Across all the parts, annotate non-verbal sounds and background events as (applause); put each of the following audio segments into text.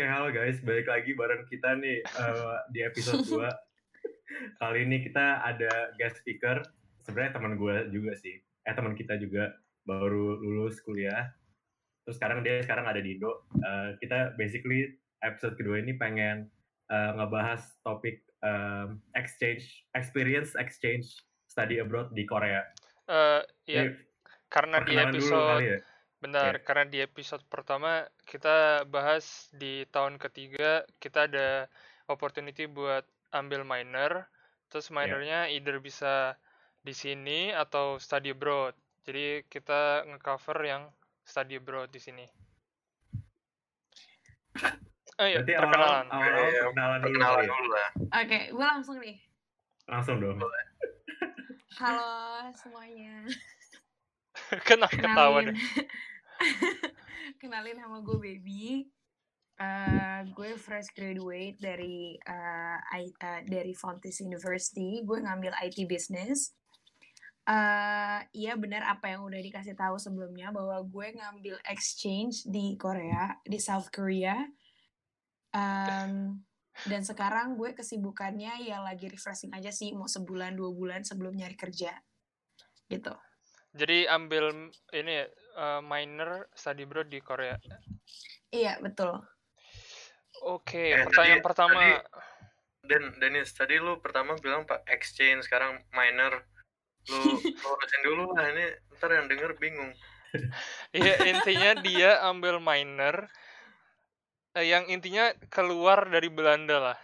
Oke, halo guys. Balik lagi bareng kita nih eh, di episode 2. Kali ini kita ada guest speaker. Sebenarnya teman gue juga sih. Eh, teman kita juga baru lulus kuliah. Terus sekarang dia sekarang ada di Indo. Eh, kita basically episode kedua ini pengen eh, ngebahas topik em, exchange, experience exchange study abroad di Korea. Eh, ya, Ini karena di dulu episode kali ya. Benar, Ya. karena di episode pertama kita bahas di tahun ketiga kita ada opportunity buat ambil minor, terus Ya. minornya either bisa di sini atau study abroad. Jadi kita ngecover yang study abroad di sini. Oh iya, Berarti perkenalan. awal-awal awal-awal Iya, perkenalan dulu Perkenalan kali ya. dulu lah. Oke, gue langsung nih. Langsung dong. Halo semuanya. (laughs) Kenapa ketawa deh? (laughs) (laughs) Kenalin sama gue Baby. Eh, gue fresh graduate dari eh, I- eh, dari Fontys University. Gue ngambil IT business. Eh, iya benar apa yang udah dikasih tahu sebelumnya bahwa gue ngambil exchange di Korea, di South Korea. Em, dan sekarang gue kesibukannya ya lagi refreshing aja sih, mau sebulan dua bulan sebelum nyari kerja, gitu. Jadi ambil ini eh, minor study abroad di Korea. Iya betul. Oke, Eh, pertanyaan tadi- pertama. tadi- Dan Dennis, tadi lu pertama bilang Pak exchange, sekarang minor. Lu (laughs) lurusin dulu lah ini ntar yang denger bingung. (laughs) Iya, intinya dia ambil minor eh, yang intinya keluar dari Belanda lah.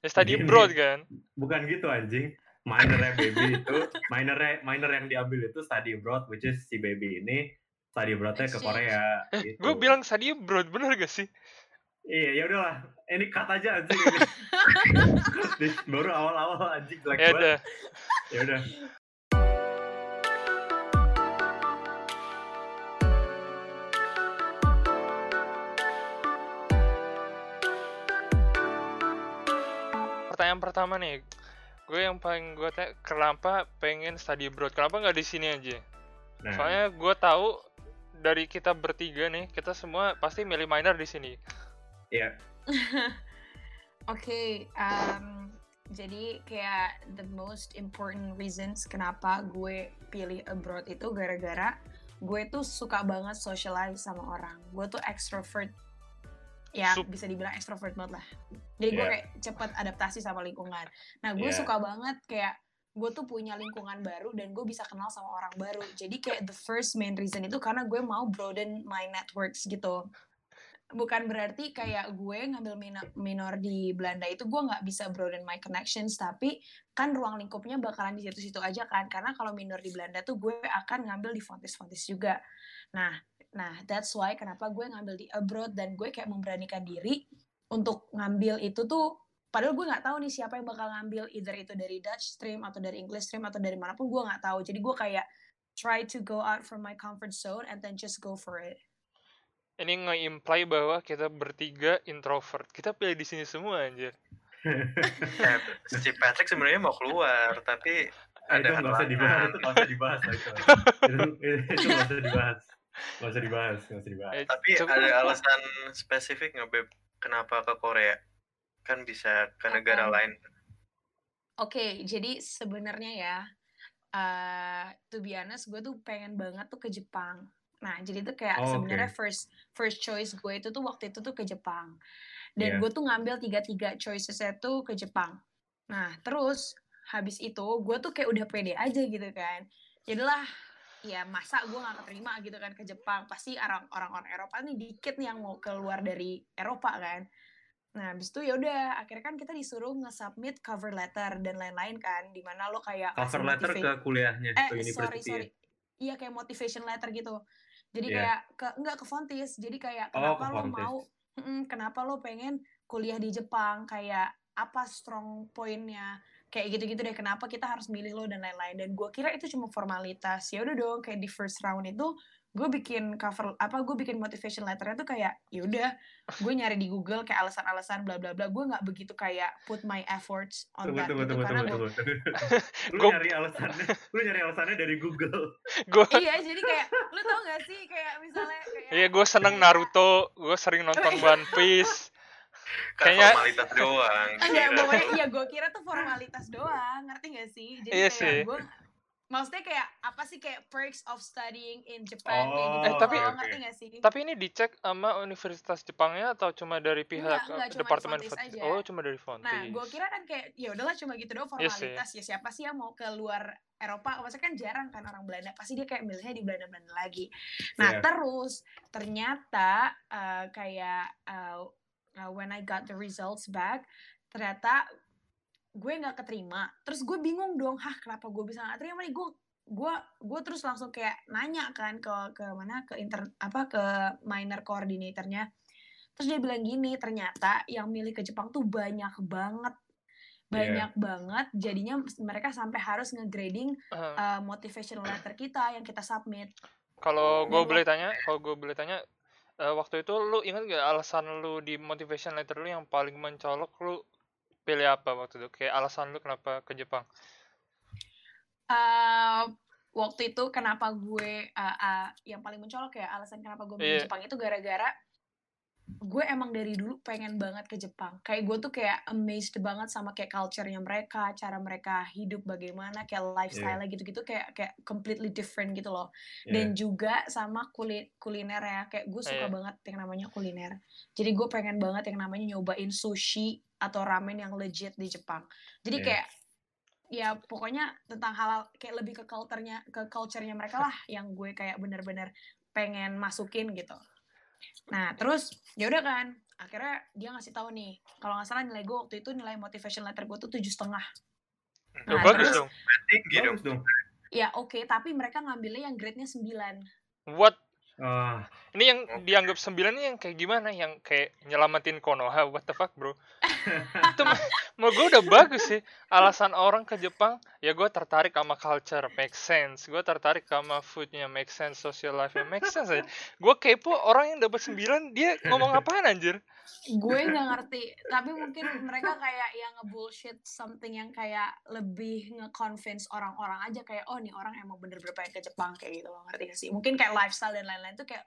Ya study abroad kan. Bukan gitu anjing. Minornya baby itu, minornya minor yang diambil itu study abroad, which is si baby ini study abroadnya ke. Korea. Eh, gitu. gue bilang study abroad, bener gak sih? Iya, ya udahlah. Ini cut aja anjing. (laughs) Baru awal-awal anjing jelek Ya udah. Ya udah. Pertanyaan pertama nih. Gue yang paling gue tanya, kenapa pengen study abroad? Kenapa nggak di sini aja? Nah, Soalnya gue tahu dari kita bertiga nih, kita semua pasti milih minor di sini. iya. (laughs) Oke, em, jadi kayak the most important reasons kenapa gue pilih abroad itu gara-gara gue tuh suka banget socialize sama orang. Gue tuh extrovert. Ya, Sup. bisa dibilang extrovert banget lah. Jadi gue Iya. kayak cepet adaptasi sama lingkungan. Nah, gue Iya. suka banget kayak gue tuh punya lingkungan baru dan gue bisa kenal sama orang baru. Jadi kayak the first main reason itu karena gue mau broaden my networks gitu. Bukan berarti kayak gue ngambil minor di Belanda itu gue nggak bisa broaden my connections, tapi kan ruang lingkupnya bakalan di situ-situ aja kan. Karena kalau minor di Belanda tuh gue akan ngambil di Fontis-Fontis juga. Nah, nah that's why kenapa gue ngambil di abroad dan gue kayak memberanikan diri untuk ngambil itu tuh padahal gue nggak tahu nih siapa yang bakal ngambil either itu dari Dutch stream atau dari English stream atau dari mana pun gue nggak tahu jadi gue kayak try to go out from my comfort zone and then just go for it Ini nge-imply bahwa kita bertiga introvert. Kita pilih di sini semua anjir. Eh, si Patrick sebenarnya mau keluar, tapi itu ada nggak usah dibahas, itu nggak usah dibahas itu nggak usah dibahas. Nggak usah dibahas, nggak usah dibahas. Eh, Tapi coba- ada alasan spesifik nggak Beb? Kenapa ke Korea? Kan bisa ke negara Apa? lain. Oke, jadi sebenarnya ya, uh, to be honest, gue tuh pengen banget tuh ke Jepang. Nah, jadi tuh kayak Oh, sebenarnya first first choice gue itu tuh waktu itu tuh ke Jepang. Dan Iya. gue tuh ngambil tiga-tiga choicesnya tuh ke Jepang. Nah, terus habis itu gue tuh kayak udah pede aja gitu kan. Jadilah ya masa gue gak keterima gitu kan ke Jepang. Pasti orang orang-orang Eropa nih dikit nih yang mau keluar dari Eropa kan. Nah, habis itu ya udah akhirnya kan kita disuruh nge-submit cover letter dan lain-lain kan, di mana lo kayak Cover letter ke kuliahnya, eh ke sorry university. sorry iya kayak motivation letter gitu jadi Iya. kayak ke enggak ke Fontis jadi kayak Oh, kenapa ke lo Fontis. mau kenapa lo pengen kuliah di Jepang kayak apa strong pointnya kayak gitu-gitu deh kenapa kita harus milih lo dan lain-lain. Dan gue kira itu cuma formalitas. Ya udah dong kayak di first round itu gue bikin cover apa gue bikin motivation letternya tuh kayak yaudah gue nyari di Google kayak alasan-alasan bla bla bla. Gue nggak begitu kayak put my efforts on Tunggu, that tunggu, gitu tunggu, karena tunggu, gue tunggu. (laughs) Lu Gua- nyari alasannya, lu nyari alasannya dari Google. (laughs) gue iya jadi kayak lu tau gak sih kayak misalnya kayak iya gue seneng kayak- Naruto gue sering nonton (laughs) One Piece Kan Kayaknya- formalitas doang. enggak kira. pokoknya iya gue kira tuh formalitas doang ngerti gak sih jadi Iya kayak sih. gue maksudnya kayak apa sih kayak perks of studying in Japan Oh, gitu Eh, tapi- oke. ngerti gak sih tapi ini dicek sama universitas Jepangnya atau cuma dari pihak Enggak, enggak, eh, cuma departemen Fontis Fontis? aja. oh cuma dari Fontis Nah, gue kira kan kayak ya udahlah cuma gitu doang Iya formalitas ya siapa sih yang mau ke luar Eropa? Maksudnya kan jarang kan orang Belanda, pasti dia kayak milihnya di Belanda-Belanda lagi. Nah, Iya. terus ternyata eh, kayak eh, uh, when I got the results back, ternyata gue nggak keterima. Terus gue bingung dong, hah kenapa gue bisa nggak terima nih? Gue gue gue terus langsung kayak nanya kan ke ke mana ke inter apa ke minor coordinatornya. Terus dia bilang gini ternyata yang milih ke Jepang tuh banyak banget. Banyak banget. Jadinya mereka sampai harus ngegrading Eh, uh, motivation letter kita yang kita submit. Kalau gue dan boleh tanya kalau gue boleh tanya eh, waktu itu lu ingat gak alasan lu di motivation letter lu yang paling mencolok? Lu pilih apa waktu itu? Kayak alasan lu kenapa ke Jepang? Uh, waktu itu kenapa gue uh, uh, yang paling mencolok ya alasan kenapa gue milih Iya. Jepang itu gara-gara gue emang dari dulu pengen banget ke Jepang kayak gue tuh kayak amazed banget sama kayak culture-nya mereka cara mereka hidup bagaimana kayak lifestyle gitu-gitu kayak kayak completely different gitu loh Iya. dan juga sama kulit kuliner ya kayak gue suka Iya. banget yang namanya kuliner jadi gue pengen banget yang namanya nyobain sushi atau ramen yang legit di Jepang jadi Iya. kayak ya pokoknya tentang hal kayak lebih ke culture-nya ke culture-nya mereka lah yang gue kayak bener-bener pengen masukin gitu nah terus ya udah kan akhirnya dia ngasih tahu nih kalau nggak salah nilai gue waktu itu nilai motivation letter gue tuh tujuh setengah. Oh, Nah, bagus terus- dong. Tinggi dong. Ya oke tapi mereka ngambilnya yang grade-nya 9 what Ah, ini yang Oke. dianggap sembilan ini yang kayak gimana? Yang kayak nyelamatin Konoha? What the fuck bro? Itu mah- (laughs) mau gue udah bagus sih. Alasan orang ke Jepang ya gue tertarik sama culture make sense. Gue tertarik sama foodnya make sense social life make sense aja. Gue kepo orang yang dapat sembilan dia ngomong (laughs) apaan anjir gue nggak ngerti tapi mungkin mereka kayak yang ngebullshit something yang kayak lebih nge-convince orang-orang aja kayak oh nih orang emang bener-bener pengen ke Jepang kayak gitu loh ngerti gak sih mungkin kayak lifestyle dan lain-lain tuh kayak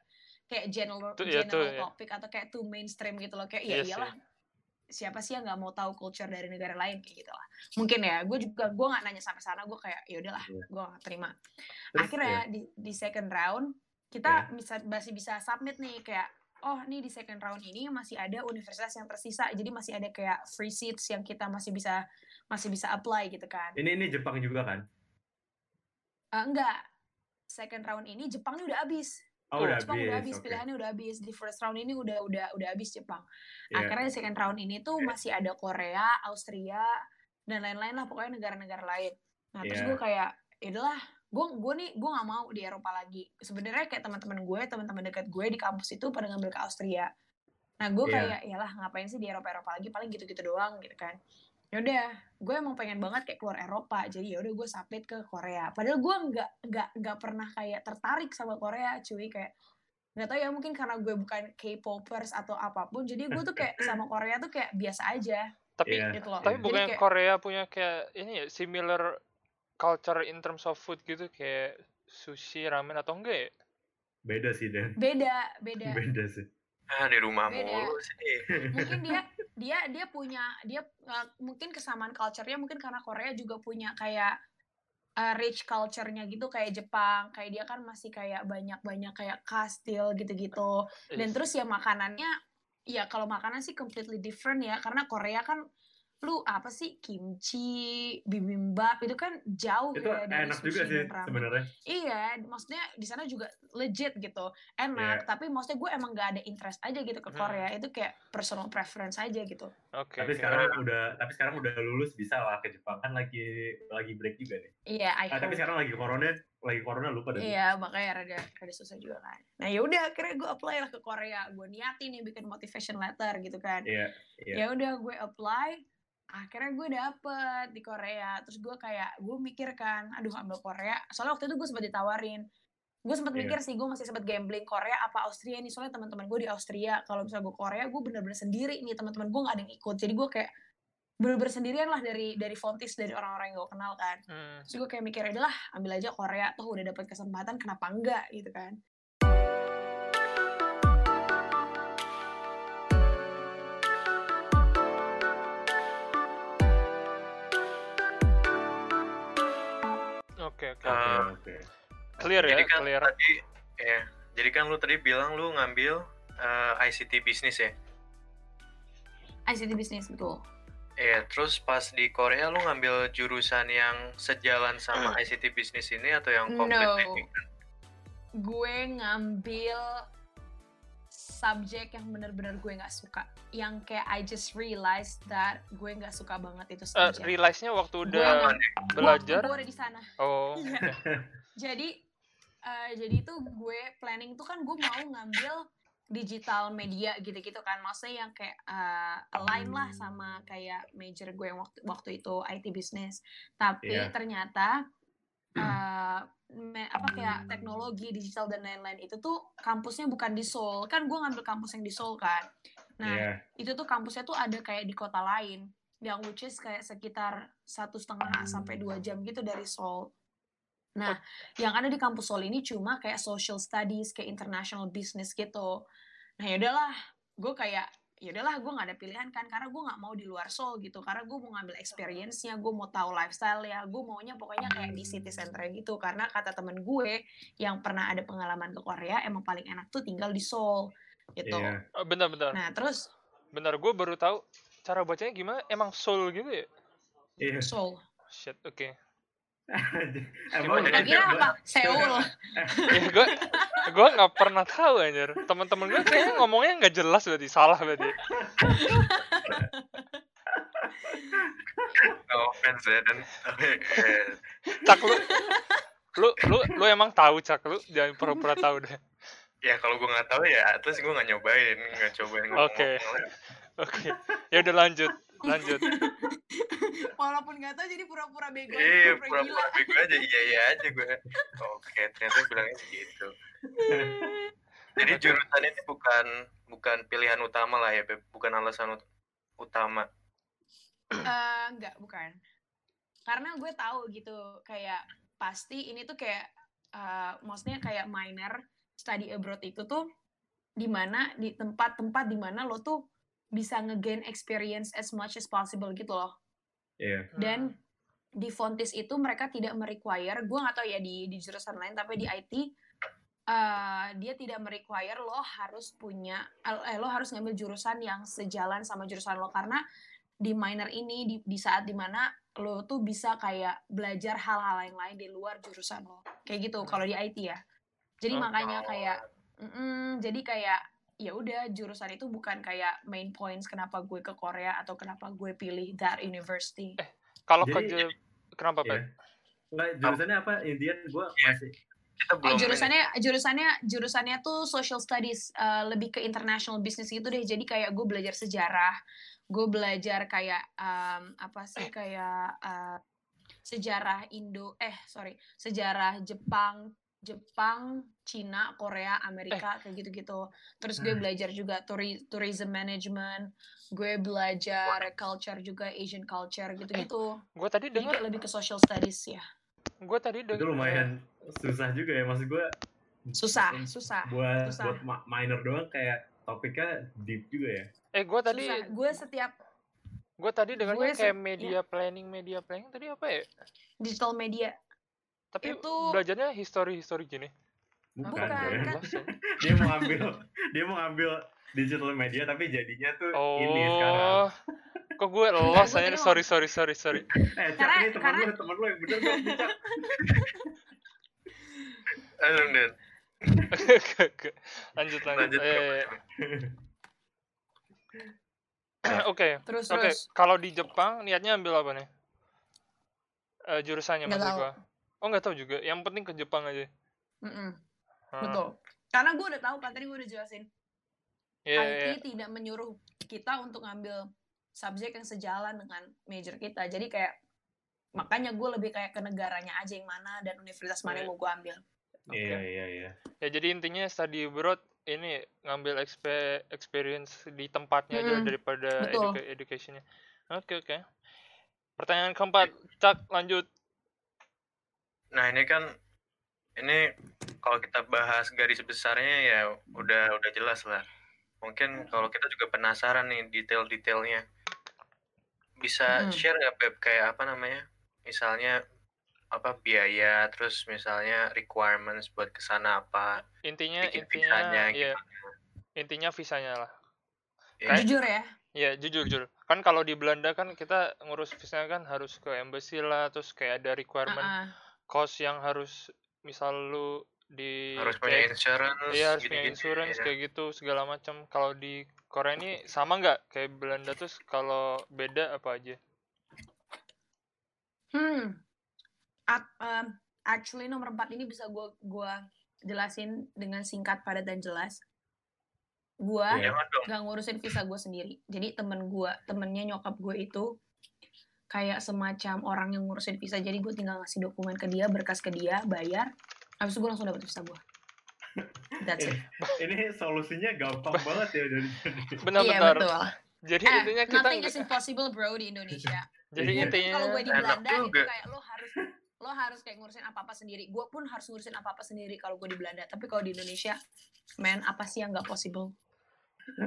kayak general Tuh, iya, tuh, general iya. topik atau kayak too mainstream gitu loh kayak Iya ya sih. iyalah siapa sih yang nggak mau tahu culture dari negara lain kayak gitu lah mungkin ya gue juga gue nggak nanya sampai sana gue kayak ya udahlah Iya. gue nggak terima terus, akhirnya ya. di, di second round kita bisa masih bisa submit nih kayak oh nih di second round ini masih ada universitas yang tersisa jadi masih ada kayak free seats yang kita masih bisa masih bisa apply gitu kan Ini ini Jepang juga kan? Eh, enggak second round ini Jepang ini udah habis Oh, udah Jepang udah habis oke. pilihannya udah habis di first round ini udah udah udah habis Jepang Iya. akhirnya di second round ini tuh Iya. masih ada Korea Austria dan lain-lain lah pokoknya negara-negara lain nah terus Iya. gue kayak itulah gue gue nih gue nggak mau di Eropa lagi. Sebenarnya kayak teman-teman gue teman-teman dekat gue di kampus itu pada ngambil ke Austria. Nah gue Iya. kayak yalah ngapain sih di Eropa Eropa lagi? Paling gitu-gitu doang gitu kan. Yaudah gue emang pengen banget kayak keluar Eropa. Jadi yaudah gue submit ke Korea. Padahal gue nggak nggak nggak pernah kayak tertarik sama Korea cuy. Kayak nggak tahu ya mungkin karena gue bukan K-popers atau apa pun. Jadi gue tuh kayak sama Korea tuh kayak biasa aja. Tapi Iya. gitu loh. tapi bukannya kayak- Korea punya kayak ini ya similar culture in terms of food gitu kayak sushi ramen atau enggak ya Beda sih, Dan. beda beda (laughs) Beda sih. Ah, di rumah Beda. mulu sih. mungkin dia (laughs) dia dia punya dia uh, mungkin kesamaan culture-nya mungkin karena Korea juga punya kayak uh, rich culture-nya gitu kayak Jepang kayak dia kan masih kayak banyak-banyak kayak kastil gitu-gitu dan Is- terus ya makanannya ya kalau makanan sih completely different ya karena Korea kan lu apa sih kimchi bibimbap itu kan jauh Itu ya dari enak sushi juga sih sebenarnya. Iya, maksudnya di sana juga legit gitu, enak. Iya. Tapi maksudnya gue emang gak ada interest aja gitu ke Hmm. Korea. Itu kayak personal preference aja gitu. oke Tapi oke. sekarang udah tapi sekarang udah lulus bisa lah ke Jepang kan lagi lagi break juga nih. Iya, I Ah, tapi sekarang lagi corona, lagi corona lupa deh. Iya, makanya rada rada susah juga kan. Nah yaudah, akhirnya gue apply lah ke Korea. Gue niatin nih bikin motivation letter gitu kan. Iya, iya. Ya udah gue apply. Akhirnya gue dapet di Korea. Terus gue kayak gue mikir kan, aduh ambil Korea. Soalnya waktu itu gue sempat ditawarin gue sempat Iya. mikir sih gue masih sempat gambling Korea apa Austria nih soalnya teman-teman gue di Austria kalau misalnya gue Korea gue bener-bener sendiri nih teman-teman gue nggak ada yang ikut jadi gue kayak bener-bener sendirian lah dari dari Fontis dari orang-orang yang gue kenal kan Hmm. terus gue kayak mikir aja lah ambil aja Korea tuh udah dapet kesempatan kenapa enggak gitu kan Oke, oke. Oke, Ah. oke. Clear ya, Jadi kan clear. tadi ya, jadi kan lu tadi bilang lu ngambil eh, ICT bisnis ya. ICT bisnis betul Iya, terus pas di Korea lu ngambil jurusan yang sejalan sama ICT bisnis ini atau yang completely No. gue ngambil subjek yang bener-bener gue nggak suka. Yang kayak I just realized that gue nggak suka banget itu Eh, subjek. realize-nya waktu Gue udah nggak- belajar. waktu gue ada di sana. Oh, Iya. (laughs) jadi eh, jadi itu gue planning tuh kan gue mau ngambil digital media gitu-gitu kan. Maksudnya yang kayak eh, align lah sama kayak major gue yang waktu waktu itu IT business. Tapi Iya. ternyata eh, me- apa kayak teknologi digital dan lain-lain itu tuh kampusnya bukan di Seoul kan gue ngambil kampus yang di Seoul kan nah Iya. itu tuh kampusnya tuh ada kayak di kota lain yang which is kayak sekitar satu setengah sampai dua jam gitu dari Seoul. Nah, yang ada di kampus Seoul ini cuma kayak social studies, kayak international business gitu. Nah, yaudahlah, gue kayak yaudahlah gue nggak ada pilihan kan karena gue nggak mau di luar Seoul gitu karena gue mau ngambil experience-nya gue mau tahu lifestyle ya gue maunya pokoknya kayak di city center gitu karena kata temen gue yang pernah ada pengalaman ke Korea emang paling enak tuh tinggal di Seoul gitu Iya. Oh, bentar, bentar. nah terus Bentar, gue baru tahu cara bacanya gimana. Emang soul gitu ya? Iya. Seoul Shit, oke. (laughs) Emang? Lo kira apa Seoul Ya, gue gue nggak pernah tahu anjir. Teman-teman gue kayaknya ngomongnya nggak jelas berarti salah berarti. No offense ya dan eh, Cak lu lu lu lu emang tahu cak lu jangan pura-pura tahu deh. ya kalau gue nggak tahu ya terus gue nggak nyobain nggak cobain ngomong Oke. Oke. Ya udah lanjut, lanjut. (laughs) walaupun nggak tahu jadi pura-pura bego Iya, pura-pura bego aja, iya iya aja gue. Oke, ternyata bilangnya segitu. Jadi jurusan ini bukan bukan pilihan utama lah ya, Beb. bukan alasan ut- utama. Eh, enggak, bukan. Karena gue tahu gitu, kayak pasti ini tuh kayak, eh, maksudnya kayak minor study abroad itu tuh di mana di tempat-tempat di mana lo tuh bisa nge-gain experience as much as possible gitu loh. Iya. Dan di Fontis itu mereka tidak merequire, gue nggak tahu ya di di jurusan lain, tapi di IT eh, dia tidak merequire lo harus punya, eh, lo harus ngambil jurusan yang sejalan sama jurusan lo karena di minor ini di, di saat di mana lo tuh bisa kayak belajar hal-hal yang lain di luar jurusan lo, kayak gitu kalau di IT ya. Jadi Oh. makanya kayak, mm-mm, jadi kayak ya udah jurusan itu bukan kayak main points kenapa gue ke Korea atau kenapa gue pilih that university. Kalau Jadi- kerja kenapa, Iya. Pet? Nggak, jurusannya apa? Indian gue masih Kita Eh, jurusannya jurusannya jurusannya tuh social studies eh, lebih ke international business gitu deh jadi kayak gue belajar sejarah gue belajar kayak em, apa sih kayak eh, sejarah Indo eh sorry sejarah Jepang Jepang Cina Korea Amerika kayak gitu-gitu terus gue Hmm. belajar juga turi- tourism management gue belajar culture juga Asian culture gitu-gitu Gue tadi jadi dengar, lebih ke social studies ya gue tadi itu dengar. lumayan susah juga ya maksud gue susah susah buat susah. buat minor doang kayak topiknya deep juga ya Eh, gue tadi Susah. gue setiap gue tadi dengarnya kayak media planning, media planning tadi apa ya? digital media Tapi Itu- belajarnya history-history gini. bukan, Bukan, kan. Jelas (laughs) dia mau ambil dia mau ambil digital media tapi jadinya tuh ini sekarang Oh, kok gue Gue aja? Sorry, sorry, sorry, sorry. (laughs) eh cak ini teman karena- lu teman lu yang bener dong Cak. (laughs) Aduh. Oke, oke. lanjut, lanjut. Lanjut. Eh, Beb. (clears throat) Oke, terus oke. terus Kalau di Jepang niatnya ambil apa nih? Eh, jurusannya maksud gua. Oh nggak tahu juga. Yang penting ke Jepang aja. Mm-mm, Ah, betul karena gue udah tahu kan tadi gue udah jelasin Iya, IT iya. tidak menyuruh kita untuk ngambil subjek yang sejalan dengan major kita jadi kayak makanya gue lebih kayak ke negaranya aja yang mana dan universitas mana yang mau gue ambil. Iya iya iya. Ya jadi intinya study abroad ini ngambil expe- experience di tempatnya aja Mm-mm. daripada educa- educationnya. Oke oke. Pertanyaan keempat, Cak lanjut. Nah ini kan ini kalau kita bahas garis besarnya ya udah udah jelas lah. Mungkin kalau kita juga penasaran nih detail-detailnya. Bisa Mm. share nggak Beb kayak apa namanya? Misalnya apa biaya, terus misalnya requirements buat ke sana apa, Intinya bikin intinya visanya ya gimana? intinya visanya lah. Ya, Kayak- Jujur ya. Ya jujur jujur. Kan kalau di Belanda kan kita ngurus visanya kan harus ke embassy lah, terus kayak ada requirement Uh-uh. Cost yang harus misal lu di harus punya kayak- insurance, Iya harus punya gini-gini, insurance ya. kayak gitu segala macam. Kalau di Korea ini sama nggak kayak Belanda terus kalau beda apa aja? Hmm. Ac- um, actually nomor 4 ini bisa gua gua jelasin dengan singkat, padat dan jelas. Gua Iya. Nggak ngurusin visa gue sendiri. Jadi temen gua, temennya nyokap gue itu kayak semacam orang yang ngurusin visa. Jadi gue tinggal ngasih dokumen ke dia, berkas ke dia, bayar. Habis itu gue langsung dapet visa gue. That's it. (laughs) Ini solusinya gampang (laughs) banget ya dari Iya Benar-benar. betul. Jadi Eh, intinya kita nothing is impossible bro di Indonesia. (laughs) jadi Iya. intinya Kalau gue di Belanda itu kayak lo harus lo harus kayak ngurusin apa apa sendiri. Gue pun harus ngurusin apa apa sendiri kalau gue di Belanda. Tapi kalau di Indonesia, man apa sih yang nggak possible?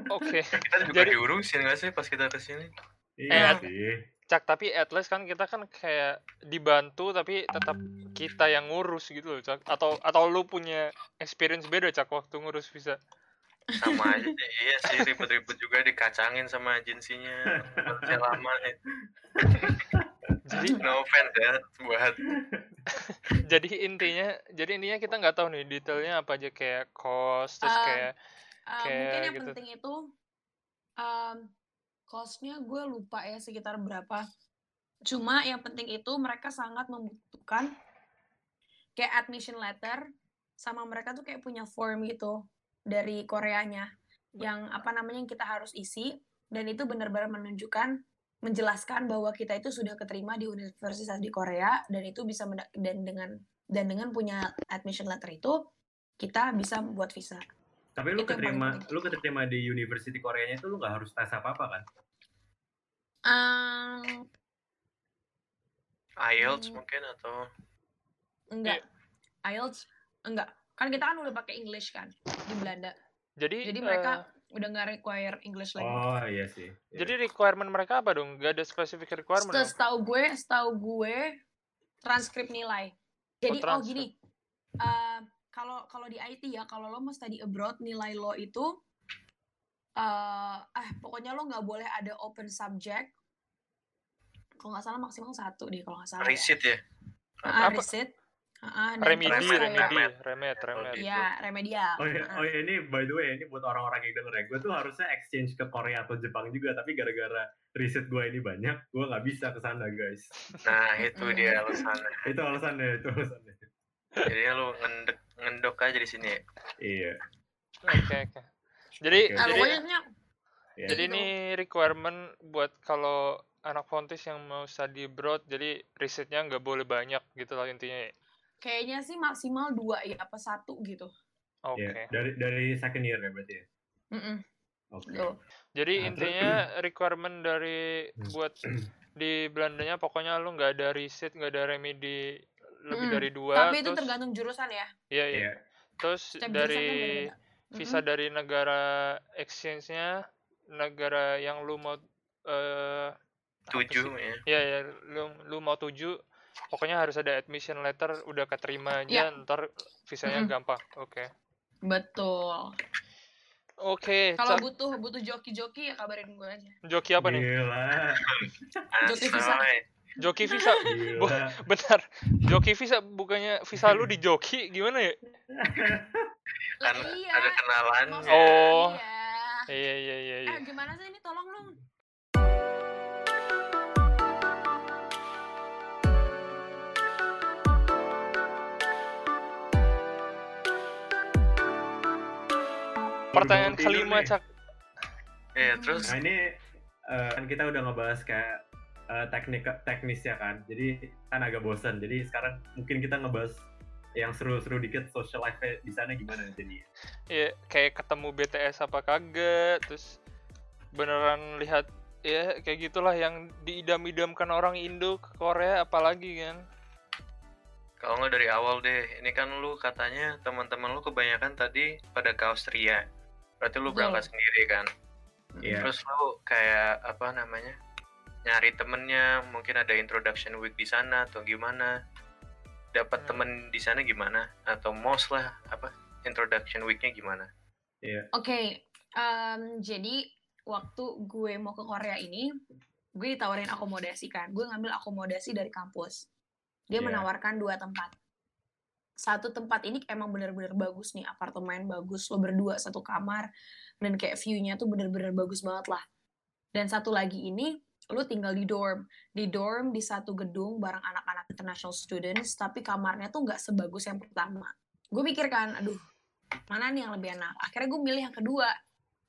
oke. Kita juga Jadi- diurusin nggak sih pas kita ke sini? Iya Eh, sih. Cak tapi at least kan kita kan kayak dibantu tapi tetap kita yang ngurus gitu loh Cak. Atau atau lu punya experience beda Cak waktu ngurus visa. Sama aja sih, iya sih ribet-ribet juga dikacangin sama agensinya. Kerja lama nih. Jadi No offense ya buat (laughs) jadi intinya jadi intinya kita nggak tahu nih detailnya apa aja kayak cost terus kayak Uh, Kayak mungkin yang gitu. penting itu um, costnya gue lupa ya sekitar berapa. Cuma yang penting itu mereka sangat membutuhkan kayak admission letter sama mereka tuh kayak punya form gitu dari Koreanya yang apa namanya yang kita harus isi dan itu benar-benar menunjukkan menjelaskan bahwa kita itu sudah keterima di universitas di Korea dan itu bisa dan dengan dan dengan punya admission letter itu kita bisa buat visa. Tapi lu Itu keterima lu keterima di University Koreanya itu lu nggak harus tes apa-apa kan? Um, IELTS Hmm. mungkin atau enggak. IELTS enggak. Kan kita kan udah pakai English kan di Belanda. jadi Jadi eh, mereka udah nggak require English language. Oh iya sih. Iya. jadi requirement mereka apa dong? Gak ada specific requirement. Setahu gue, setahu gue transkrip nilai. Jadi oh, transkrip. gini, eh, kalau kalau di IT ya, kalau lo mau study abroad nilai lo itu eh ah pokoknya lo nggak boleh ada open subject. Kalau nggak salah maksimal satu deh kalau nggak salah. ya. receipt ya? Ah, Apa? receipt. Ah, dan remedi, terus Remed, remedi, remed, remed. gitu. Iya, remedial. Oh iya, Ah. oh iya, ini by the way ini buat orang-orang yang denger ya, gue tuh harusnya exchange ke Korea atau Jepang juga, tapi gara-gara riset gue ini banyak, gue nggak bisa ke sana guys. Nah itu dia alasannya. (laughs) Itu alasannya, itu alasannya. Jadinya lu ngendek ngendok aja di sini. ya. Iya. Oke, oke. Jadi Oke. Nah, jadi pokoknya iya. jadi ini requirement buat kalau anak Fontis yang mau study abroad, jadi risetnya nggak boleh banyak gitu lah intinya. ya. kayaknya sih maksimal dua ya, apa satu gitu. Oke. Iya. Dari dari second year ya berarti ya. Mm-mm, Oke. betul. Jadi Nah, intinya requirement dari Hmm. buat di Belandanya pokoknya lu nggak ada riset, nggak ada remedi lebih Mm, dari dua. Tapi itu terus, tergantung jurusan ya. Iya iya. Iya. Terus Setiap kan dari beda-beda. visa Mm-mm. dari negara exchange-nya, negara yang lu mau eh apa Tujuh sih? ya. Ya ya, lu lu mau tuju, pokoknya harus ada admission letter udah keterima Iya. aja, ntar visanya Mm-mm. gampang. Oke. Betul. Oke, Kalau Cak. butuh butuh joki-joki ya kabarin gue aja. joki apa nih? Gila. Joki visa. Joki visa. (laughs) Bu- Gila. Bentar, joki visa bukannya visa lu di joki gimana ya? (laughs) Kan iya. ada kenalannya. maksudnya Oh. Iya. Iya iya iya iya. Eh gimana sih ini tolong dong. Pertanyaan kelima. Cak. Iya terus Nah ini eh, kan kita udah ngebahas kayak eh, teknik teknisnya kan, jadi kan agak bosan. Jadi sekarang mungkin kita ngebahas yang seru-seru dikit social life di sana gimana jadi? ya kayak ketemu BTS apa kagak terus beneran lihat ya kayak gitulah yang diidam-idamkan orang Indo ke Korea apalagi kan Kalau nggak dari awal deh, ini kan lu katanya teman-teman lu kebanyakan tadi pada ke Austria. Berarti lu berangkat sendiri kan? Iya. Terus lu kayak apa namanya? Nyari temennya, mungkin ada introduction week di sana atau gimana? Dapat Hmm. temen di sana gimana? Atau most lah apa? Introduction weeknya gimana? Oke, em, jadi waktu gue mau ke Korea ini, gue ditawarin akomodasi kan. Gue ngambil akomodasi dari kampus. Dia Iya. menawarkan dua tempat. Satu tempat ini emang bener-bener bagus nih, apartemen bagus, lo berdua satu kamar, dan kayak view-nya tuh bener-bener bagus banget lah. Dan satu lagi ini, lo tinggal di dorm. Di dorm di satu gedung bareng anak-anak international students, tapi kamarnya tuh nggak sebagus yang pertama. Gue mikir kan, aduh, mana nih yang lebih enak? Akhirnya gue milih yang kedua.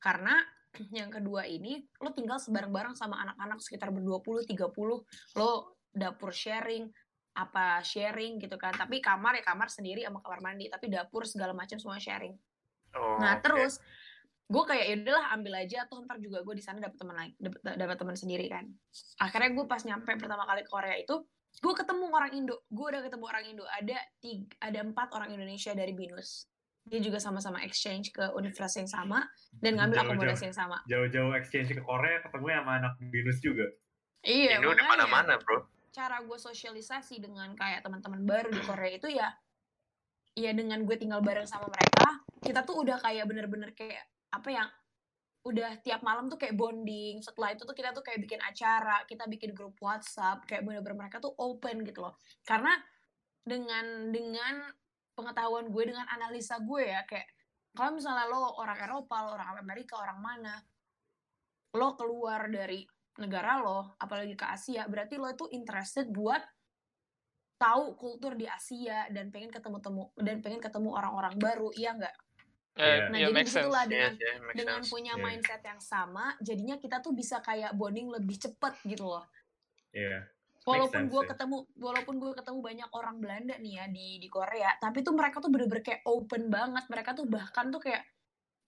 Karena (clears throat) yang kedua ini, lo tinggal sebareng-bareng sama anak-anak sekitar berdua puluh, tiga puluh, lo dapur sharing, apa sharing gitu kan. Tapi kamar ya kamar sendiri sama kamar mandi, tapi dapur segala macam semua sharing. Oh, Nah, oke. terus gue kayak ya udahlah ambil aja atau ntar juga gue di sana dapet teman lagi dapet teman sendiri kan akhirnya gue pas nyampe pertama kali ke Korea itu gue ketemu orang Indo gue udah ketemu orang Indo ada tiga, ada empat orang Indonesia dari binus dia juga sama-sama exchange ke universitas yang sama dan ngambil Jauh-jauh. akomodasi yang sama Jauh-jauh exchange ke Korea ketemu sama anak binus juga. iya Indo di mana-mana, bro. cara gue sosialisasi dengan kayak teman-teman baru di Korea itu ya ya dengan gue tinggal bareng sama mereka kita tuh udah kayak bener-bener kayak apa yang udah tiap malam tuh kayak bonding. Setelah itu tuh kita tuh kayak bikin acara kita bikin grup WhatsApp kayak bener-bener mereka tuh open gitu loh. Karena dengan dengan pengetahuan gue dengan analisa gue ya kayak kalau misalnya lo orang Eropa lo orang Amerika orang mana lo keluar dari negara lo apalagi ke Asia berarti lo itu interested buat tahu kultur di Asia dan pengen ketemu temu dan pengen ketemu orang-orang baru iya nggak Eh, nah ya jadi make sense. di situlah Iya, dengan sih, make dengan sense. punya Iya. mindset yang sama jadinya kita tuh bisa kayak bonding lebih cepet gitu loh. Iya. walaupun sense gue ketemu walaupun gue ketemu banyak orang Belanda nih ya di di Korea tapi tuh mereka tuh bener-bener kayak open banget. Mereka tuh bahkan tuh kayak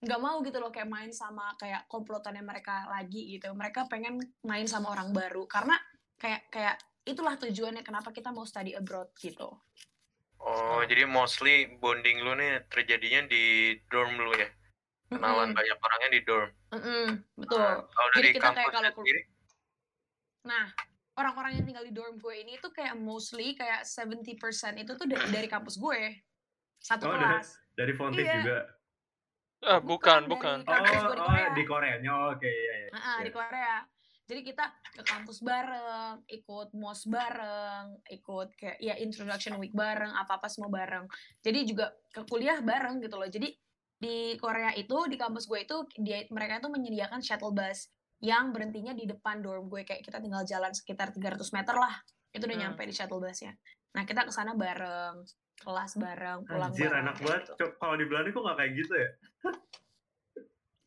nggak mau gitu loh kayak main sama kayak komplotannya mereka lagi gitu. Mereka pengen main sama orang baru karena kayak kayak itulah tujuannya kenapa kita mau study abroad gitu Oh, jadi mostly bonding lu nih terjadinya di dorm lu ya? Kenalan Mm-mm, banyak orangnya di dorm. mm-mm, betul Nah, kalau Jadi dari kita kayak kalau sendiri, Nah, orang-orang yang tinggal di dorm gue ini tuh kayak mostly kayak 70% itu tuh dari, dari kampus gue. Satu Oh, dari- kelas. Dari Fontis Iya. juga. ah bukan Bukan, bukan dari- Oh, di oh Korea. di Koreanya. Oh, Oke, iya, iya. Ah, di Iya. Korea. Jadi kita ke kampus bareng, ikut mos bareng, ikut kayak ya introduction week bareng, apa-apa semua bareng. Jadi juga ke kuliah bareng gitu loh. Jadi di Korea itu di kampus gue itu dia mereka itu menyediakan shuttle bus yang berhentinya di depan dorm gue kayak kita tinggal jalan sekitar 300 meter lah. Itu udah Hmm. nyampe di shuttle busnya. Nah, kita ke sana bareng, kelas bareng, pulang Anjir, bareng. anak kayak banget. gitu. Kalau di Belanda kok nggak kayak gitu ya?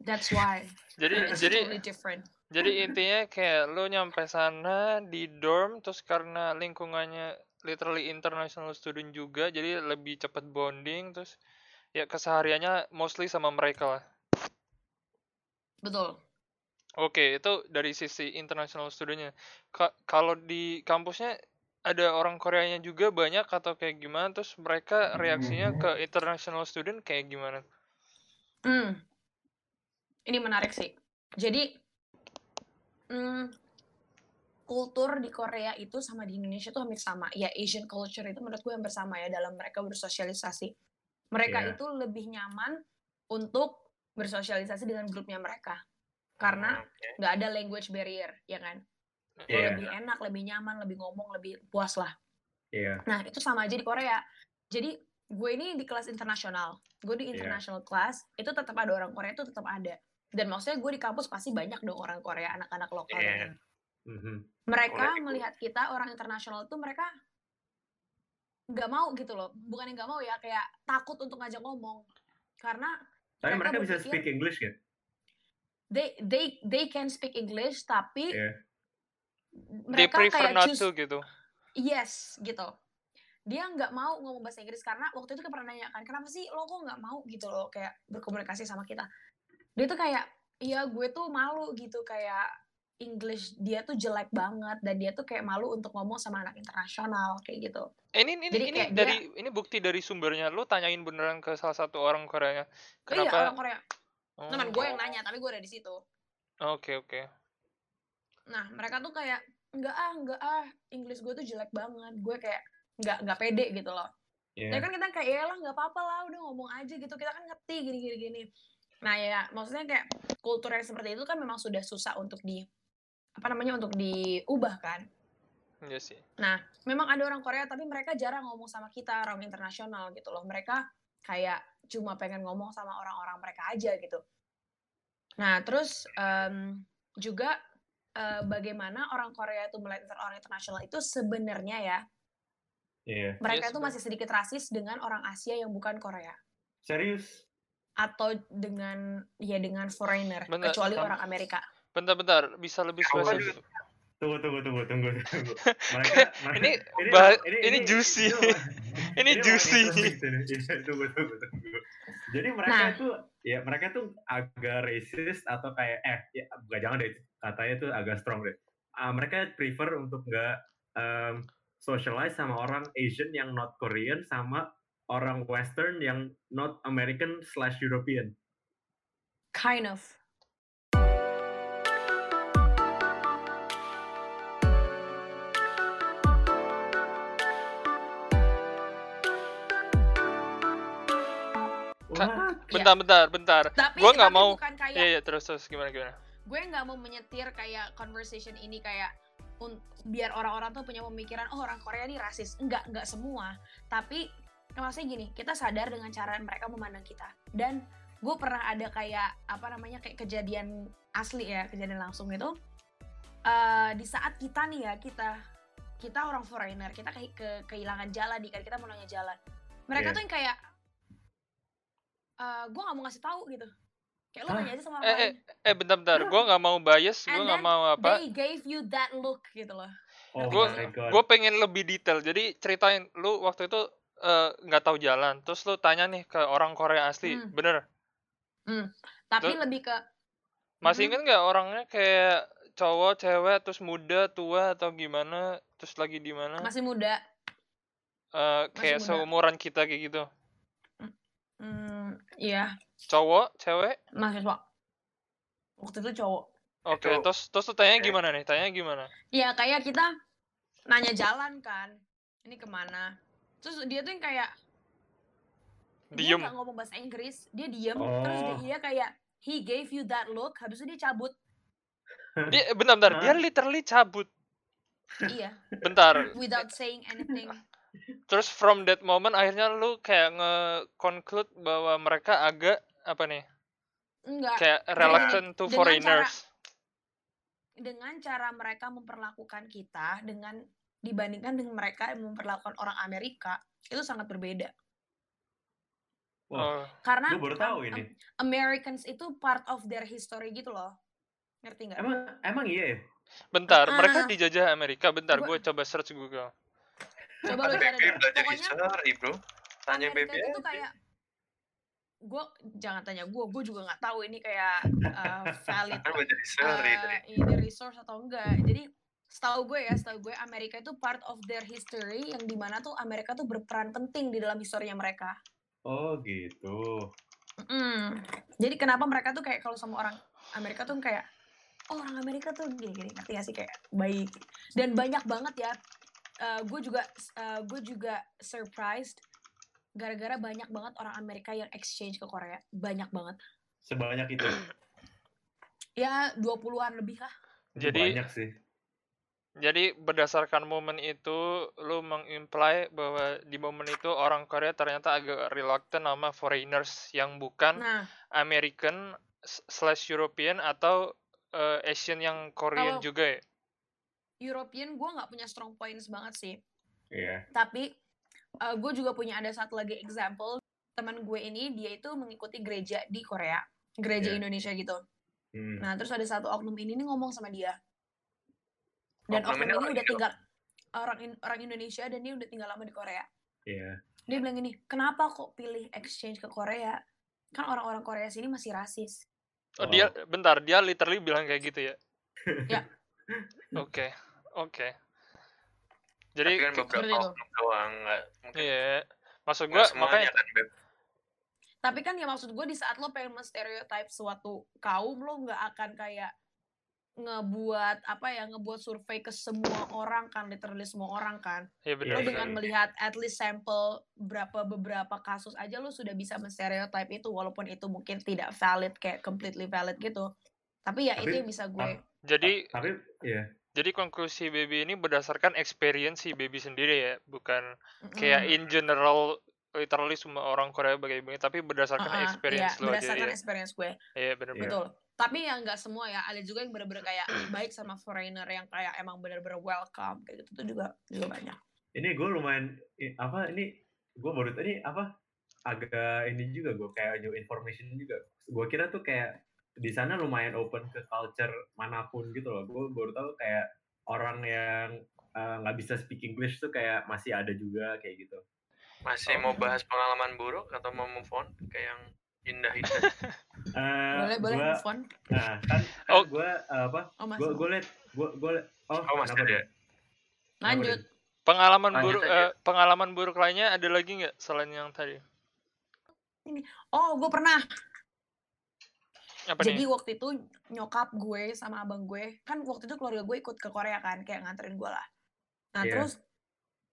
That's why. jadi It's jadi totally different. jadi intinya kayak lo nyampe sana di dorm terus karena lingkungannya literally international student juga jadi lebih cepet bonding terus ya kesehariannya mostly sama mereka lah Betul. Oke, itu dari sisi international studentnya. Ka- kalau di kampusnya ada orang Koreanya juga banyak atau kayak gimana? Terus mereka reaksinya ke international student kayak gimana? Hmm. Ini menarik sih. Jadi, hmm, kultur di Korea itu sama di Indonesia tuh hampir sama. Ya, Asian culture itu menurut gue hampir sama ya dalam mereka bersosialisasi. Mereka Iya. itu lebih nyaman untuk bersosialisasi dengan grupnya mereka. Karena oke. nggak ada language barrier, ya kan? Iya. Lebih enak, lebih nyaman, lebih ngomong, lebih puas lah. Iya. Nah, itu sama aja di Korea. Jadi, gue ini di kelas internasional. Gue di Iya. international class, itu tetap ada orang Korea, itu tetap ada. Dan maksudnya gue di kampus pasti banyak dong orang Korea, anak-anak lokal. Iya. Mhm. Mereka Korea. melihat kita orang internasional itu mereka nggak mau gitu loh. Bukan yang nggak mau ya, kayak takut untuk ngajak ngomong. Karena Tapi Mereka mereka bisa berpikir- speak English kan? they they they can speak English, tapi Iya. They mereka prefer kayak not choose to gitu. yes gitu. dia nggak mau ngomong bahasa Inggris karena waktu itu kan pernah nanya kan kenapa sih lo kok nggak mau gitu loh kayak berkomunikasi sama kita dia tuh kayak iya gue tuh malu gitu kayak English dia tuh jelek banget dan dia tuh kayak malu untuk ngomong sama anak internasional kayak gitu Eh, ini ini Jadi ini kayak dari ini bukti dari sumbernya. Lu tanyain beneran ke salah satu orang Koreanya. oh, iya Kenapa? orang Korea Oh, teman gue yang nanya tapi gue ada di situ Oke, oke. nah mereka tuh kayak nggak ah nggak ah English gue tuh jelek banget gue kayak nggak nggak pede gitu loh Iya. Ya kan kita kayak ya lah nggak apa-apa lah udah ngomong aja gitu kita kan ngerti gini gini gini. Nah ya maksudnya kayak kultur yang seperti itu kan memang sudah susah untuk di apa namanya untuk diubah kan. Iya sih. Memang ada orang Korea tapi mereka jarang ngomong sama kita orang internasional gitu loh. Mereka kayak cuma pengen ngomong sama orang-orang mereka aja gitu. Nah terus em, juga eh, bagaimana orang Korea itu melihat orang internasional itu sebenarnya ya Iya. mereka Yes, itu betul. masih sedikit rasis dengan orang Asia yang bukan Korea. Serius? Atau dengan ya dengan foreigner Bener, kecuali sama- orang Amerika. Bentar-bentar, bisa lebih spesifik. Tunggu, tunggu, tunggu, tunggu, tunggu. (laughs) Mereka, Ini mereka- ini juicy. Ini (laughs) ini juicy. interesting sini. Iya, tunggu, tunggu, tunggu. Jadi mereka Nah. tuh, ya mereka tuh agak racist atau kayak, eh, ya, nggak jangan deh, katanya tuh agak strong deh. Ah, mereka prefer untuk nggak em, socialize sama orang Asian yang not Korean sama orang Western yang not American slash European. Kind of. Ka- What? Bentar, bentar, bentar. Tapi Gua nggak mau- bukan kayak Iya, iya, terus terus gimana gimana? gue nggak mau menyetir kayak conversation ini kayak un- biar orang-orang tuh punya pemikiran oh orang Korea ini rasis. Enggak, enggak semua. Tapi maksudnya gini, kita sadar dengan cara mereka memandang kita. Dan gue pernah ada kayak apa namanya kayak kejadian asli ya, kejadian langsung itu eh di saat kita nih ya, kita kita orang foreigner, kita kayak ke, kehilangan jalan nih kan, kita mau nanya jalan. Mereka Iya. tuh yang kayak eh gue nggak mau ngasih tau gitu. Kayak lo nanya aja sama orang Eh, lain. eh, eh, bentar-bentar. Gua nggak mau bias, gua And nggak mau apa. They gave you that look gitu loh. Oh. Gue pengen lebih detail. Jadi ceritain lu waktu itu eh, nggak tahu jalan, terus lu tanya nih ke orang Korea asli, Hmm. bener? Tapi Tuh. lebih ke Masih Mhm. inget nggak orangnya kayak cowok, cewek, terus muda, tua atau gimana? Terus lagi di mana? masih muda. Eh, kayak muda. seumuran kita kayak gitu. Hmm, iya, Cowok, cewek? mahasiswa. Waktu itu cowok. Oke, Itu- terus terus lu tanya gimana nih? Tanya gimana? Iya, kayak kita nanya jalan kan. Ini ke mana? Terus dia tuh yang kayak dia Diem. nggak ngomong bahasa Inggris, dia diem. Terus dia, Oh. dia kayak he gave you that look, habis itu dia cabut. (laughs) Dia bentar-bentar, dia Hah? literally cabut. iya, Bentar. without saying anything. Terus from that moment akhirnya lu kayak nge-conclude bahwa mereka agak apa nih? Enggak. Kayak reluctant to dengan foreigners. dengan cara mereka memperlakukan kita dengan dibandingkan dengan mereka yang memperlakukan orang Amerika itu sangat berbeda Wah, Oh, karena gue baru tahu ini. Am- Americans itu part of their history gitu loh ngerti nggak? Emang emang iya ya? bentar, Ah. mereka dijajah Amerika. Bentar, Gua- gue coba search Google. Coba lu cari Pokoknya history bro. Tanya Amerika BB itu kayak gue jangan tanya gue, gue juga nggak tahu ini kayak uh, valid belajar history uh, ini resource atau enggak. Jadi setahu gue ya, setahu gue Amerika itu part of their history yang di mana tuh Amerika tuh berperan penting di dalam historinya mereka. Oh gitu. Mm. Jadi kenapa mereka tuh kayak kalau sama orang Amerika tuh kayak oh orang Amerika tuh gini-gini ngerti gak sih kayak baik dan banyak banget ya. gue juga gue juga surprised gara-gara banyak banget orang Amerika yang exchange ke Korea banyak banget Sebanyak itu. ya 20-an lebih lah Jadi- banyak sih. Jadi berdasarkan momen itu, lu mengimply bahwa di momen itu orang Korea ternyata agak reluctant sama foreigners yang bukan nah American slash European atau eh, Asian yang Korean Kalau- juga ya. European gue nggak punya strong points banget sih Iya. tapi gue juga punya ada satu lagi example teman gue ini dia itu mengikuti gereja di Korea gereja Iya. Indonesia gitu Hmm. Nah, terus ada satu oknum ini nih ngomong sama dia. Dan Oknum oknum ini orang udah Indo? tinggal orang in- orang Indonesia dan dia udah tinggal lama di Korea. Iya. Dia bilang gini, kenapa kok pilih exchange ke Korea? Kan orang-orang Korea sini masih rasis. Oh, Wow. dia bentar, dia literally bilang kayak gitu ya. Ya. (laughs) Oke. Oke. Tapi Jadi kan ke- beberapa oknum doang nggak mungkin iya. Maksud nggak gua semuanya makanya kan Beb. Tapi kan ya maksud gue di saat lo pengen menstereotype suatu kaum, lo nggak akan kayak ngebuat apa ya ngebuat survei ke semua orang kan literally semua orang kan. Ya lo benar Iya, dengan melihat at least sampel berapa beberapa kasus aja lo sudah bisa menstereotype itu walaupun itu mungkin tidak valid kayak completely valid gitu. Tapi ya itu Tapi- yang bisa gue Jadi Tapi ya, jadi konklusi baby ini berdasarkan experience si baby sendiri ya, bukan kayak in general literally semua orang Korea bagaimana, tapi berdasarkan Uh-uh, experience iya, lo aja berdasarkan ya. experience gue. Iya benar Iya. betul tapi ya nggak semua ya. Ada juga yang bener-bener kayak baik sama foreigner yang kayak emang bener-bener welcome kayak gitu itu juga juga banyak. Ini gue lumayan apa ini gue baru tadi apa agak ini juga gue kayak new information juga. Gue kira tuh kayak di sana lumayan open ke culture mana pun gitu loh. Gue baru tahu kayak orang yang eh, nggak bisa speak English tuh kayak masih ada juga kayak gitu. Masih Oh. mau bahas pengalaman buruk atau mau move on ke yang indah-indah (laughs) Eh, boleh boleh gua- move on nah kan, kan Oh. gue apa oh mas gue gue liat gue gue oh, oh masih ada lanjut? Pengalaman Lanjut buruk eh, pengalaman buruk lainnya ada lagi nggak selain yang tadi? oh gue pernah Apa Jadi nih? waktu itu nyokap gue sama abang gue, kan waktu itu keluarga gue ikut ke Korea kan, kayak nganterin gue lah. Nah Iya. terus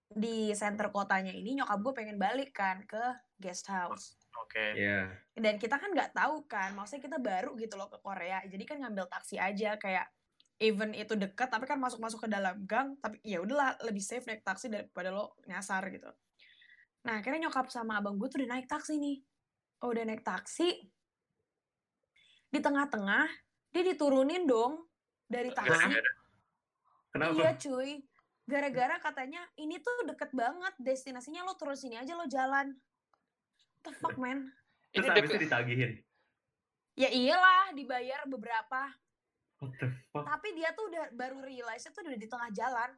di center kotanya ini nyokap gue pengen balik kan ke guest house. Oke. Iya. Dan kita kan nggak tahu kan, maksudnya kita baru gitu loh ke Korea, jadi kan ngambil taksi aja kayak even itu dekat tapi kan masuk-masuk ke dalam gang tapi ya udahlah lebih safe naik taksi daripada lo nyasar gitu. Nah akhirnya nyokap sama abang gue tuh udah naik taksi nih. Oh udah naik taksi di tengah-tengah dia diturunin dong dari taksi. Kenapa? iya cuy. Gara-gara katanya ini tuh deket banget destinasinya lo turun sini aja lo jalan the fuck man Terus Ini habis itu ditagihin. ya iyalah dibayar beberapa What the fuck? tapi dia tuh udah baru realize tuh udah di tengah jalan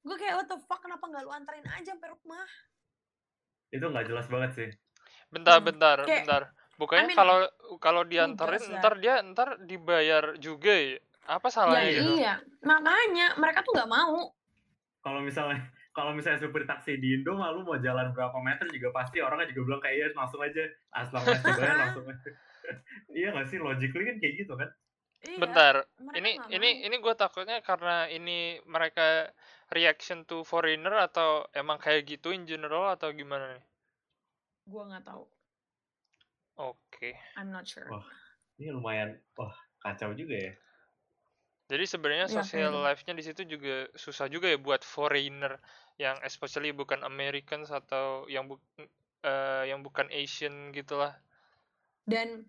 gue kayak what the fuck kenapa nggak lu anterin aja sampai rumah Itu nggak jelas banget sih. Bentar, Hmm, bentar, kayak- bentar. Bukannya I mean, kalau kalau dianterin ntar dia ntar dibayar juga ya? Apa ya salahnya gitu? iya makanya mereka tuh nggak mau Kalau misalnya kalau misalnya supir taksi di Indo mah lu mau jalan berapa meter juga pasti orangnya juga bilang kayak iya langsung aja asal dibayar (laughs) langsung aja. iya nggak sih logically kan kayak gitu kan? iya, Bentar, ini ini ini gue takutnya karena ini mereka reaction to foreigner atau emang kayak gitu in general atau gimana nih? gue nggak tahu Oke. I'm not sure Wah. Ini lumayan wah kacau juga ya. Jadi sebenarnya kayak social life-nya di situ juga susah juga ya buat foreigner yang especially bukan Americans atau yang bu eh, yang bukan Asian gitulah. dan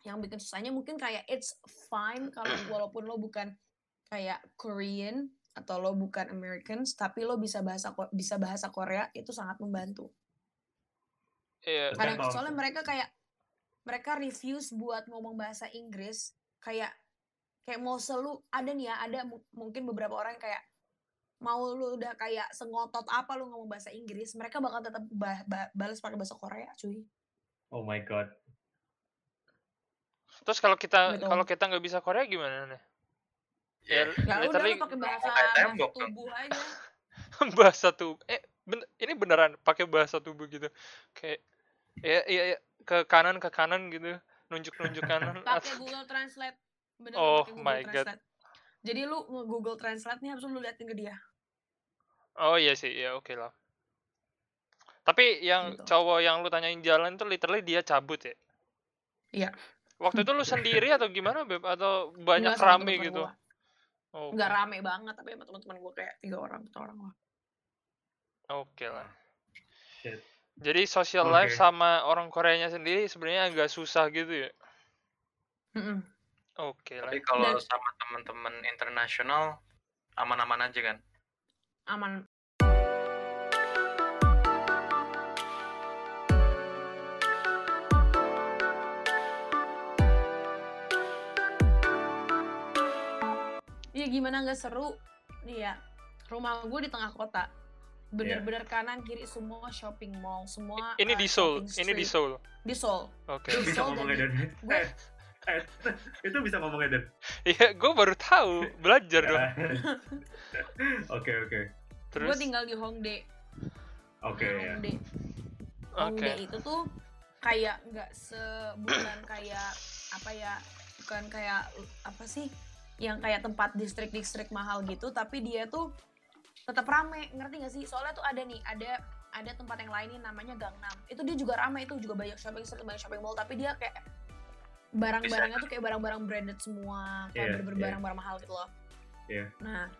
yang bikin susahnya mungkin kayak it's fine kalau (clears throat) walaupun lo bukan kayak Korean atau lo bukan Americans tapi lo bisa bahasa bisa bahasa Korea itu sangat membantu. Iya, Kadang kalau- soalnya mereka kayak mereka refuse buat ngomong bahasa Inggris kayak kayak mau selu ada nih ya ada mu- mungkin beberapa orang yang kayak mau lu udah kayak sengotot apa lu ngomong bahasa Inggris mereka bakal tetap ba- ba- balas pakai bahasa Korea cuy Oh my god. Terus kalau kita kalau kita nggak bisa Korea gimana nih? ya Ya, ya udah lu pakai bahasa, tubuh aja (laughs) bahasa tubuh. Eh, ben- ini beneran pakai bahasa tubuh gitu. Kayak ya ya, ya, ke kanan ke kanan gitu, nunjuk-nunjuk kanan. pakai Google Translate bener Oh Google my God. Translate jadi lu nge-Google Translate nih habis itu lu liatin ke dia Oh iya sih, ya oke lah. Tapi yang Gitu. cowok yang lu tanyain jalan tuh literally dia cabut ya? Iya. Waktu itu lu sendiri atau gimana, Beb? Atau banyak Nggak sama rame gitu? gua. Oh, nggak rame banget tapi sama teman-teman gue kayak tiga orang empat orang lah Oke lah. Shit. Jadi social Oke. life sama orang Koreanya sendiri sebenarnya agak susah gitu ya? Mm-mm. Oke lah. tapi kalau Dan- sama teman-teman internasional aman-aman aja kan aman Iya gimana nggak seru nih ya rumah gue di tengah kota bener-bener kanan kiri semua shopping mall semua Ini uh, di Seoul, ini di. Seoul. di Seoul Oke. Di bisa Seoul gue (laughs) eh, (laughs) itu bisa ngomongnya dan. Iya, gue baru tahu, belajar dong. (laughs) oke oke. Terus? Gue tinggal di Hongdae. Oke ya. Hongdae. Oke. Hongdae itu tuh kayak nggak sebulan kayak apa ya bukan kayak apa sih yang kayak tempat distrik-distrik mahal gitu tapi dia tuh tetap rame. Ngerti gak sih? Soalnya tuh ada nih ada ada tempat yang lain nih namanya Gangnam. Itu dia juga rame itu juga banyak shopping street banyak shopping mall tapi dia kayak barang-barangnya tuh kayak barang-barang branded semua kayak Iya, bener-bener iya. barang-barang mahal gitu loh. Iya. nah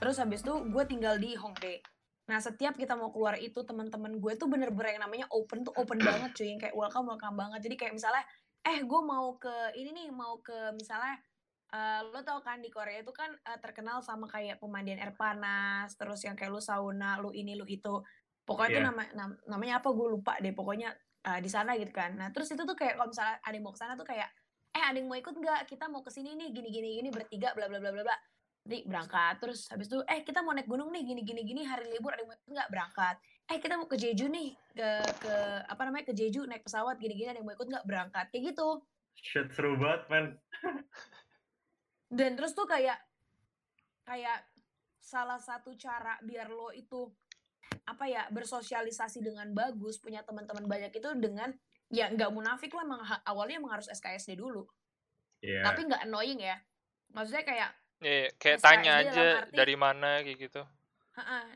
terus habis itu gue tinggal di Hongdae Nah setiap kita mau keluar itu teman-teman gue tuh bener-bener yang namanya open tuh open banget cuy. Yang kayak welcome welcome banget. Jadi kayak misalnya eh gue mau ke ini nih mau ke misalnya eh, lo tau kan di Korea itu kan eh, terkenal sama kayak pemandian air panas terus yang kayak lu sauna lu ini lu itu. Pokoknya itu Iya. nama, nam- namanya apa? Gue lupa deh. Pokoknya eh, di sana gitu kan. Nah terus itu tuh kayak kalau misalnya ada yang mau ke sana tuh kayak eh ada yang mau ikut nggak? Kita mau ke sini nih gini gini gini bertiga bla bla bla bla bla. Nanti berangkat. Terus habis itu eh kita mau naik gunung nih gini gini gini hari libur ada yang mau ikut nggak? Berangkat. Eh kita mau ke Jeju nih ke ke apa namanya ke Jeju naik pesawat gini gini ada yang mau ikut nggak? Berangkat. Kayak gitu. Shit seru banget man (laughs) dan terus tuh kayak kayak salah satu cara biar lo itu apa ya bersosialisasi dengan bagus punya teman-teman banyak itu dengan ya nggak munafik lah emang awalnya emang harus SKSD dulu Iya. tapi nggak annoying ya maksudnya kayak Iya, kayak SKSD tanya aja arti- dari mana kayak gitu.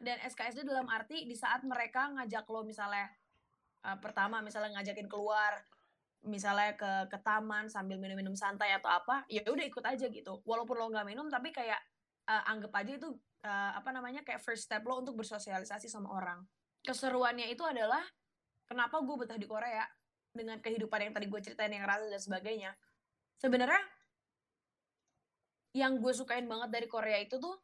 Dan SKSD dalam arti di saat mereka ngajak lo misalnya uh, pertama misalnya ngajakin keluar misalnya ke ke taman sambil minum-minum santai atau apa ya udah ikut aja gitu walaupun lo nggak minum tapi kayak uh, anggap aja itu uh, apa namanya kayak first step lo untuk bersosialisasi sama orang. Keseruannya itu adalah kenapa gue betah di Korea dengan kehidupan yang tadi gue ceritain yang rasa dan sebagainya. Sebenarnya yang gue sukain banget dari Korea itu tuh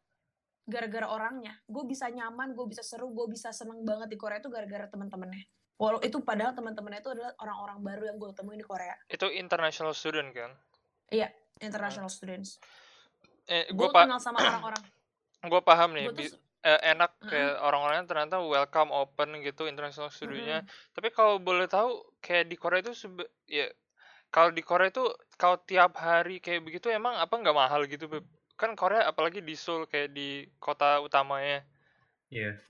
gara-gara orangnya. Gue bisa nyaman gue bisa seru gue bisa seneng banget di Korea itu gara-gara teman-temannya walau itu padahal teman-temannya itu adalah orang-orang baru yang gue temuin di Korea. Itu international student kan? international students. Eh, gue gue pa kenal sama orang-orang gua paham nih. gue tuh bi- eh, enak kayak orang-orangnya ternyata welcome open gitu international studentnya. Tapi kalau boleh tahu kayak di Korea itu sebe ya kalau di Korea itu kalau tiap hari kayak begitu emang apa nggak mahal gitu Beb? Kan Korea apalagi di Seoul kayak di kota utamanya. Iya.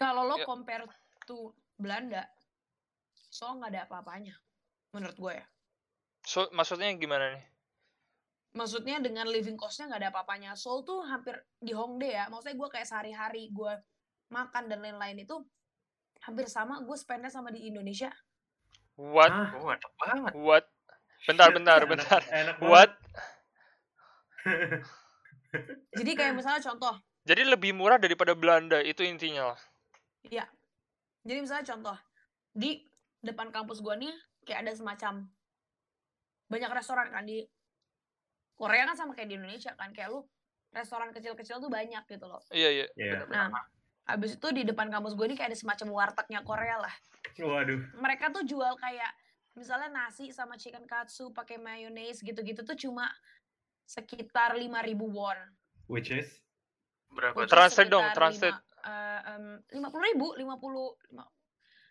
kalau lo Ya. compare to Belanda so nggak ada apa-apanya menurut gue ya So, maksudnya gimana nih? Maksudnya dengan living costnya nggak ada apa-apanya Seoul tuh hampir di Hongdae ya maksudnya gue kayak sehari-hari gue makan dan lain-lain itu hampir sama gue spendnya sama di Indonesia What? Hah? Oh, mantap banget. What? Bentar, bentar, enak- bentar. Enak banget. What? jadi kayak misalnya contoh Jadi lebih murah daripada Belanda itu intinya lah. jadi misalnya contoh di depan kampus gue nih kayak ada semacam banyak restoran kan di Korea kan sama kayak di Indonesia kan kayak lu restoran kecil-kecil tuh banyak gitu loh Iya, iya. Iya. nah habis itu di depan kampus gue nih kayak ada semacam wartegnya Korea lah Waduh. mereka tuh jual kayak misalnya nasi sama chicken katsu pakai mayonnaise gitu-gitu tuh cuma sekitar 5000 won. Which is Berapa Which tuh? is Translate dong, translate. lima puluh ribu, lima puluh,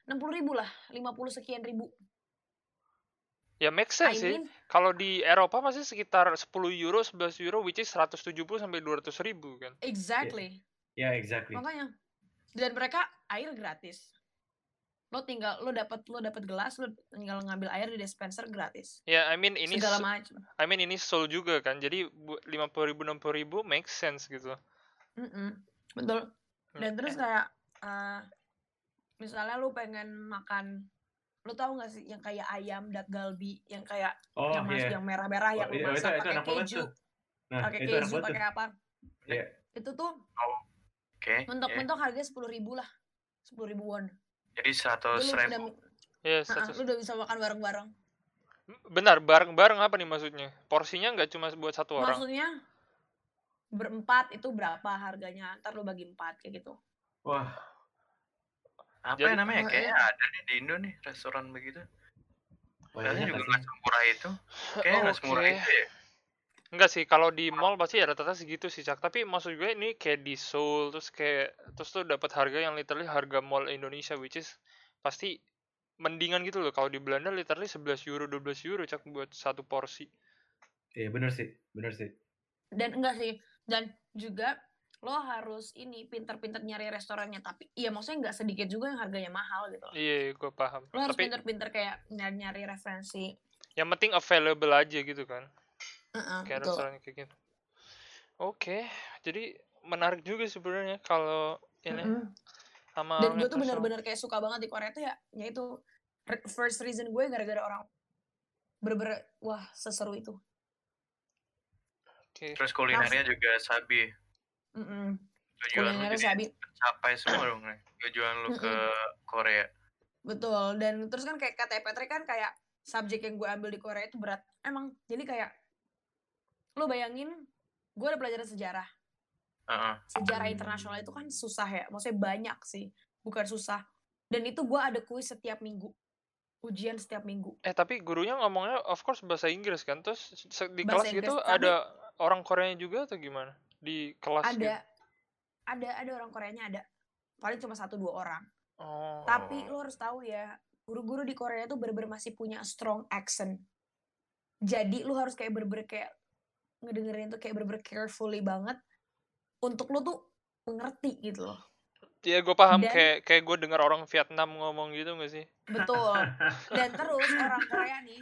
enam puluh ribu lah, lima puluh sekian ribu. Ya make I sense sih. mean, Kalau di Eropa pasti sekitar 10 euro, 11 euro, which is 170 sampai 200 ribu kan. exactly. ya exactly. Makanya dan mereka air gratis. Lo tinggal lo dapat lo dapat gelas, lo tinggal ngambil air di dispenser gratis. Ya, I mean ini Segala macam. I mean ini Seoul juga kan. Jadi bu- 50 ribu, 60 ribu make sense gitu. Mm-mm, betul. Dan terus kayak eh, misalnya lu pengen makan lu tahu nggak sih yang kayak ayam dak galbi yang kayak Oh yang mas iya. yang merah-merah yang Oh, lu iya, itu, masak itu pakai keju. Nah, pakai keju pakai apa Iya. itu tuh Oke. mentok-mentok harganya sepuluh ribu lah sepuluh ribu won Jadi seratus lu ribu. udah, Ya, status. lu udah bisa makan bareng-bareng Benar, bareng-bareng apa nih maksudnya? Porsinya nggak cuma buat satu orang. maksudnya berempat itu berapa harganya ntar lu bagi empat kayak gitu Wah, Apa Jadi- ya namanya? Oh, Kayaknya ada nih di Indo nih restoran begitu. Kayaknya juga nggak semurah itu. Kayaknya nggak semurah Oke. itu ya. Enggak sih, kalau di mall pasti ya rata-rata segitu sih, Cak. Tapi maksud gue ini kayak di Seoul terus kayak terus tuh dapat harga yang literally harga mall Indonesia which is pasti mendingan gitu loh. Kalau di Belanda literally 11 euro, 12 euro Cak buat satu porsi. Iya bener sih, bener sih. dan enggak sih dan juga lo harus ini pinter-pinter nyari restorannya tapi iya maksudnya nggak sedikit juga yang harganya mahal gitu loh. Iya, gue paham. lo harus Tapi pinter-pinter kayak nyari-nyari referensi yang penting available aja gitu kan. Heeh, Kayak betul restoran kayak gitu. Oke, jadi menarik juga sebenarnya kalau ini Mm-mm. sama dan gue tuh bener-bener kayak suka banget di Korea tuh ya yaitu first reason gue gara-gara orang bener-bener wah seseru itu Oke. Terus kulinernya juga sabi. Tujuan lu jadi capai semua dong. nih. Tujuan lu ke Korea. betul dan terus kan kayak kata Patrick kan kayak subjek yang gue ambil di Korea itu berat emang jadi kayak lo bayangin gue ada pelajaran sejarah Heeh. sejarah internasional itu kan susah ya maksudnya banyak sih bukan susah dan itu gue ada kuis setiap minggu ujian setiap minggu Eh tapi gurunya ngomongnya of course bahasa Inggris kan. Terus di Bahasa kelas gitu Inggris, tapi- ada orang Koreanya juga atau gimana? Di kelas gitu? ada ada ada orang Koreanya ada. Paling cuma satu dua orang. Oh. tapi lo harus tahu ya guru-guru di Korea tuh bener-bener masih punya strong accent. Jadi lo harus kayak bener-bener kayak ngedengerin tuh kayak bener-bener carefully banget untuk lo tuh mengerti gitu loh. Iya gue paham. Dan- kayak kayak gue dengar orang Vietnam ngomong gitu gak sih? betul. (laughs) Dan terus orang Korea nih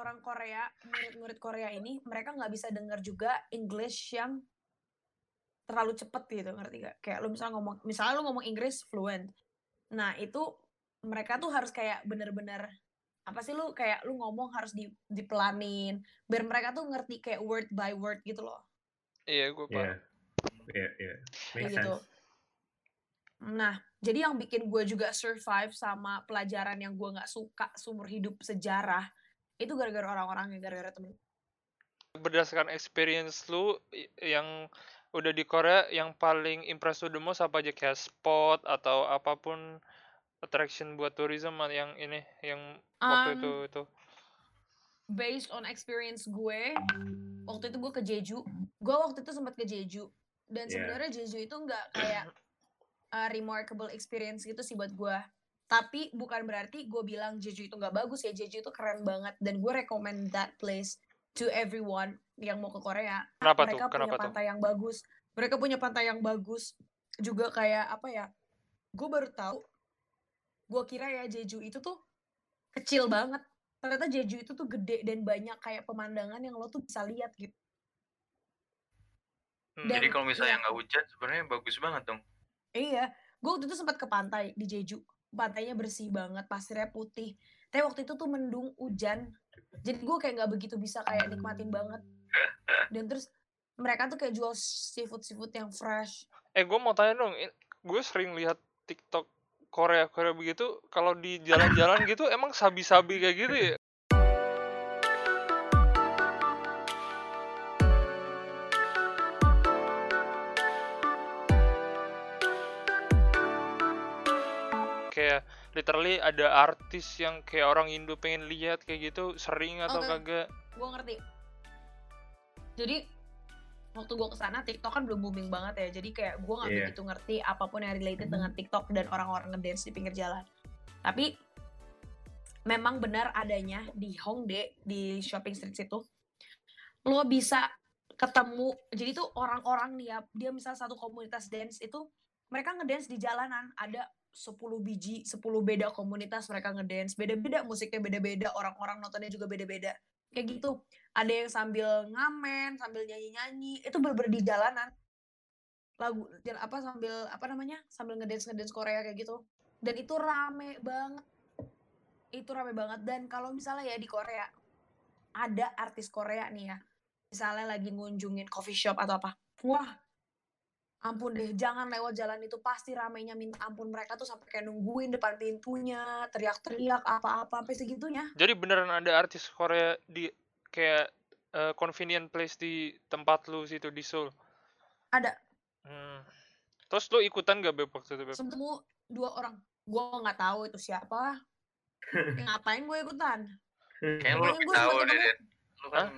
orang Korea murid-murid Korea ini mereka nggak bisa dengar juga English yang terlalu cepet gitu ngerti gak kayak lu misalnya ngomong misalnya lu ngomong Inggris fluent. Nah itu mereka tuh harus kayak bener-bener apa sih lu kayak lu ngomong harus di dipelanin. Biar mereka tuh ngerti kayak word by word gitu loh. Iya gue Iya. paham. Iya, iya. gitu. nah jadi yang bikin gue juga survive sama pelajaran yang gue nggak suka seumur hidup sejarah itu gara-gara orang-orangnya gara-gara temen. Berdasarkan experience lu yang udah di Korea yang paling impress the most apa aja? Kayak spot atau apa pun attraction buat tourism yang ini yang waktu Um, itu itu. based on experience gue waktu itu gue ke Jeju. Gue waktu itu sempat ke Jeju. Dan Iya. sebenarnya Jeju itu nggak kayak uh, remarkable experience gitu sih buat gue. Tapi bukan berarti gue bilang Jeju itu nggak bagus ya. Jeju itu keren banget. Dan gue recommend that place to everyone yang mau ke Korea Kenapa tuh? mereka punya Kenapa tuh? pantai yang bagus mereka punya pantai yang bagus juga kayak apa ya gue baru tahu gue kira ya Jeju itu tuh kecil banget ternyata Jeju itu tuh gede dan banyak kayak pemandangan yang lo tuh bisa lihat gitu Hmm. Dan- Jadi kalau misalnya iya. nggak hujan sebenarnya bagus banget dong. iya gue waktu itu sempat ke pantai di Jeju pantainya bersih banget pasirnya putih tapi waktu itu tuh mendung hujan jadi gue kayak nggak begitu bisa kayak nikmatin banget dan terus mereka tuh kayak jual seafood seafood yang fresh Eh gue mau tanya dong, gue sering lihat TikTok Korea Korea begitu, kalau di jalan-jalan gitu emang sabi-sabi kayak gitu ya? Kayak literally ada artis yang kayak orang Indo pengen lihat kayak gitu sering atau Oke. kagak? gue ngerti jadi waktu gue ke sana TikTok kan belum booming banget ya. Jadi kayak gue nggak Iya. begitu ngerti apa pun yang related dengan TikTok dan orang-orang ngedance di pinggir jalan. Tapi memang benar adanya di Hongdae di shopping street situ lo bisa ketemu jadi tuh orang-orang nih ya dia misal satu komunitas dance itu mereka ngedance di jalanan ada 10 biji 10 beda komunitas mereka ngedance. Beda-beda musiknya beda-beda orang-orang nontonnya juga beda-beda kayak gitu. Ada yang sambil ngamen sambil nyanyi-nyanyi itu bener-bener di jalanan. Lagu dan apa sambil apa namanya sambil ngedance ngedance Korea kayak gitu. Dan itu rame banget. Itu rame banget. Dan kalau misalnya ya di Korea ada artis Korea nih ya. Misalnya lagi ngunjungin coffee shop atau apa. Wah ampun deh jangan lewat jalan itu. Pasti ramenya minta ampun mereka tuh sampai kayak nungguin depan pintunya teriak-teriak apa-apa sampai segitunya. Jadi beneran ada artis Korea di kayak eh, convenient place di tempat lu situ di Seoul? ada. Hmm. Terus lu ikutan gak Beb waktu itu Beb? semua dua orang. Gue nggak tahu itu siapa. (laughs) Ngapain gue ikutan? Kayaknya lu gue tahu deh. Lu kan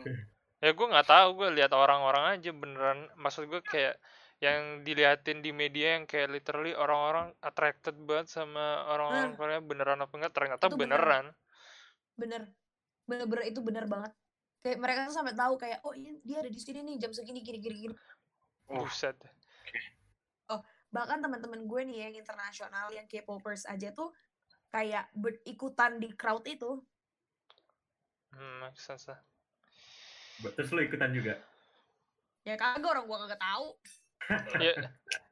ya gue nggak tahu. Gue lihat orang-orang aja beneran. Maksud gue kayak yang diliatin di media yang kayak literally orang-orang attracted banget sama orang-orang Nah. Korea beneran apa enggak? Ternyata Itu beneran. bener. Bener-bener itu bener banget. Kayak mereka tuh sampai tahu kayak oh ini dia ada di sini nih jam segini gini gini gini. Buset. Bahkan teman-teman gue nih yang internasional yang K-popers aja tuh kayak berikutan di crowd itu. Hmm, make sense lah. Terus lu ikutan juga? ya kagak orang gue kagak tahu ya (laughs)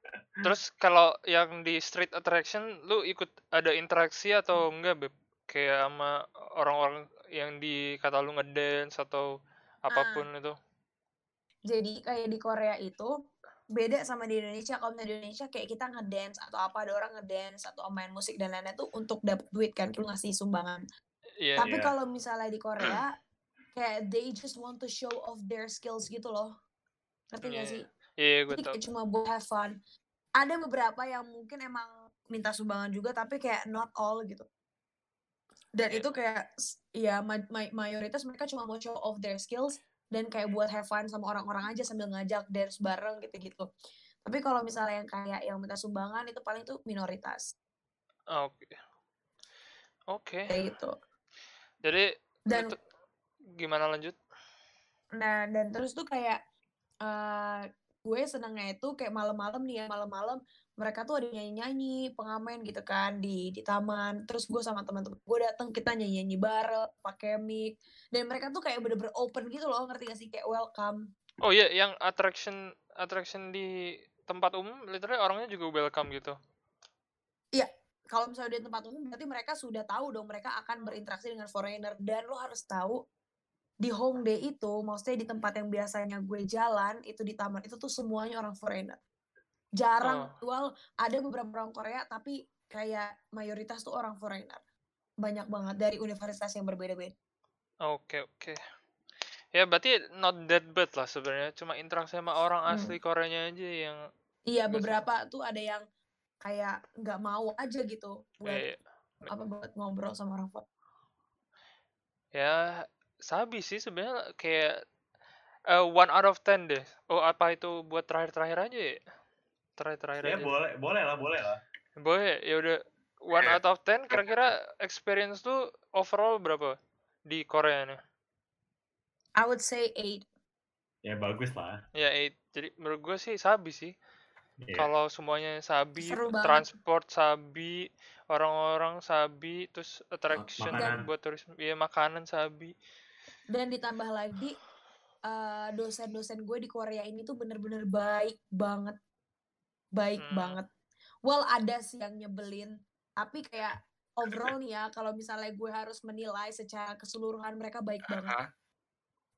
terus kalau yang di street attraction lu ikut ada interaksi atau enggak beb? Kayak sama orang-orang yang di kata lu ngedance atau apa pun itu? Jadi kayak di Korea itu beda sama di Indonesia. Kalau misalnya di Indonesia kayak kita ngedance atau apa ada orang ngedance atau main musik dan lain-lain tuh untuk dapet duit kan lu ngasih sumbangan. Iya, tapi iya. kalau misalnya di Korea (clears throat) kayak they just want to show off their skills gitu loh. Ngerti gak Iya, sih iya gue tau kayak cuma buat have fun. Ada beberapa yang mungkin emang minta sumbangan juga, tapi kayak not all gitu. Dan Iya. itu kayak, ya ma- ma- mayoritas mereka cuma mau show off their skills dan kayak buat have fun sama orang-orang aja sambil ngajak dance bareng gitu-gitu. Tapi kalau misalnya yang kayak yang minta sumbangan itu paling tuh minoritas oke oke kayak gitu. jadi Dan itu gimana lanjut Nah, dan terus tuh kayak eh gue senangnya itu kayak malam-malam nih ya, malam-malam mereka tuh ada nyanyi-nyanyi, pengamen gitu kan di di taman. Terus gue sama teman-teman gue datang kita nyanyi-nyanyi bareng, pakai mic. Dan mereka tuh kayak bener-bener open gitu loh, ngerti gak sih? Kayak welcome. oh iya yang attraction attraction di tempat umum literally orangnya juga welcome gitu Kalau misalnya di tempat umum berarti mereka sudah tahu dong mereka akan berinteraksi dengan foreigner dan lo harus tahu di Hongdae itu, maksudnya di tempat yang biasanya gue jalan itu di taman itu tuh semuanya orang foreigner. Jarang, Oh. well ada beberapa orang Korea tapi kayak mayoritas tuh orang foreigner. Banyak banget dari universitas yang berbeda-beda. oke oke ya berarti not that bad lah sebenarnya cuma interaksi sama orang Hmm. asli Koreanya aja yang Iya, beberapa tuh ada yang kayak nggak mau aja gitu buat eh, apa buat ngobrol sama orang foreigner. ya sabi sih sebenarnya kayak eh, one out of ten deh oh apa itu buat terakhir-terakhir aja ya terakhir-terakhir Ya aja boleh, boleh lah, boleh lah. boleh ya udah one out of ten kira-kira experience tuh overall berapa di Korea nih I would say eight. Ya bagus lah. ya eight jadi menurut gue sih sabi sih Iya. kalau semuanya sabi transport sabi orang-orang sabi terus attraction makanan. buat turis ya makanan sabi Dan ditambah lagi eh, dosen-dosen gue di Korea ini tuh bener-bener baik banget. Baik Hmm. banget. Well, ada sih yang nyebelin. Tapi kayak overall nih ya, kalau misalnya gue harus menilai secara keseluruhan mereka baik banget. Hah?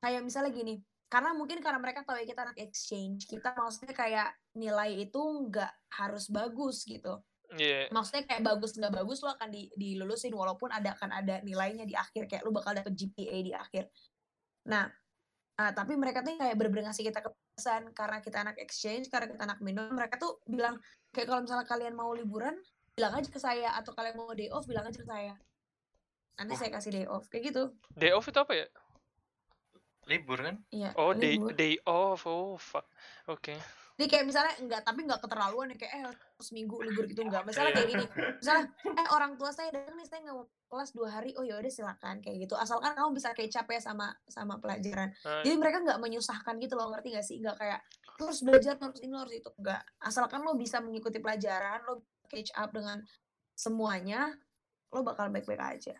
Kayak misalnya gini, karena mungkin karena mereka tahu ya kita anak exchange, kita maksudnya kayak nilai itu nggak harus bagus gitu. Iya Maksudnya kayak bagus nggak bagus lo akan di, dilulusin walaupun ada akan ada nilainya di akhir kayak lo bakal dapet GPA di akhir. Nah, ah, tapi mereka tuh kayak bener-bener ngasih kita kepuasan karena kita anak exchange, karena kita anak minum. Mereka tuh bilang kayak kalau misalnya kalian mau liburan, bilang aja ke saya atau kalian mau day off, bilang aja ke saya. Nanti Wah. saya kasih day off kayak gitu. day off itu apa ya libur kan Iya. oh day libur. day off oh fuck oke Jadi kayak misalnya enggak, tapi enggak keterlaluan ya kayak eh seminggu libur gitu enggak. Misalnya kayak gini, misalnya eh orang tua saya datang nih saya nggak mau kelas dua hari, oh ya udah silakan kayak gitu. Asalkan kamu bisa kayak capek sama sama pelajaran. Nah, Jadi mereka nggak menyusahkan gitu loh, ngerti gak sih? Nggak kayak "Lu harus belajar, harus ini, harus itu. Enggak. Asalkan lo bisa mengikuti pelajaran, lo catch up dengan semuanya, lo bakal baik-baik aja.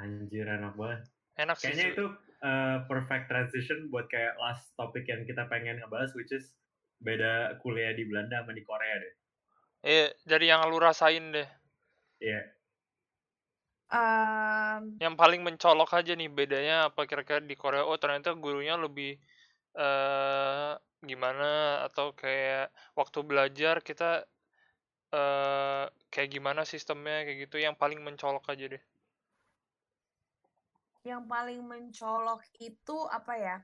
Anjir enak banget. enak sih Kayaknya itu uh, perfect transition buat kayak last topik yang kita pengen ngebahas which is beda kuliah di Belanda sama di Korea deh. iya dari yang lu rasain deh Iya. Um, yang paling mencolok aja nih bedanya apa kira-kira di Korea oh ternyata gurunya lebih eh gimana atau kayak waktu belajar kita eh kayak gimana sistemnya kayak gitu yang paling mencolok aja deh yang paling mencolok itu apa ya?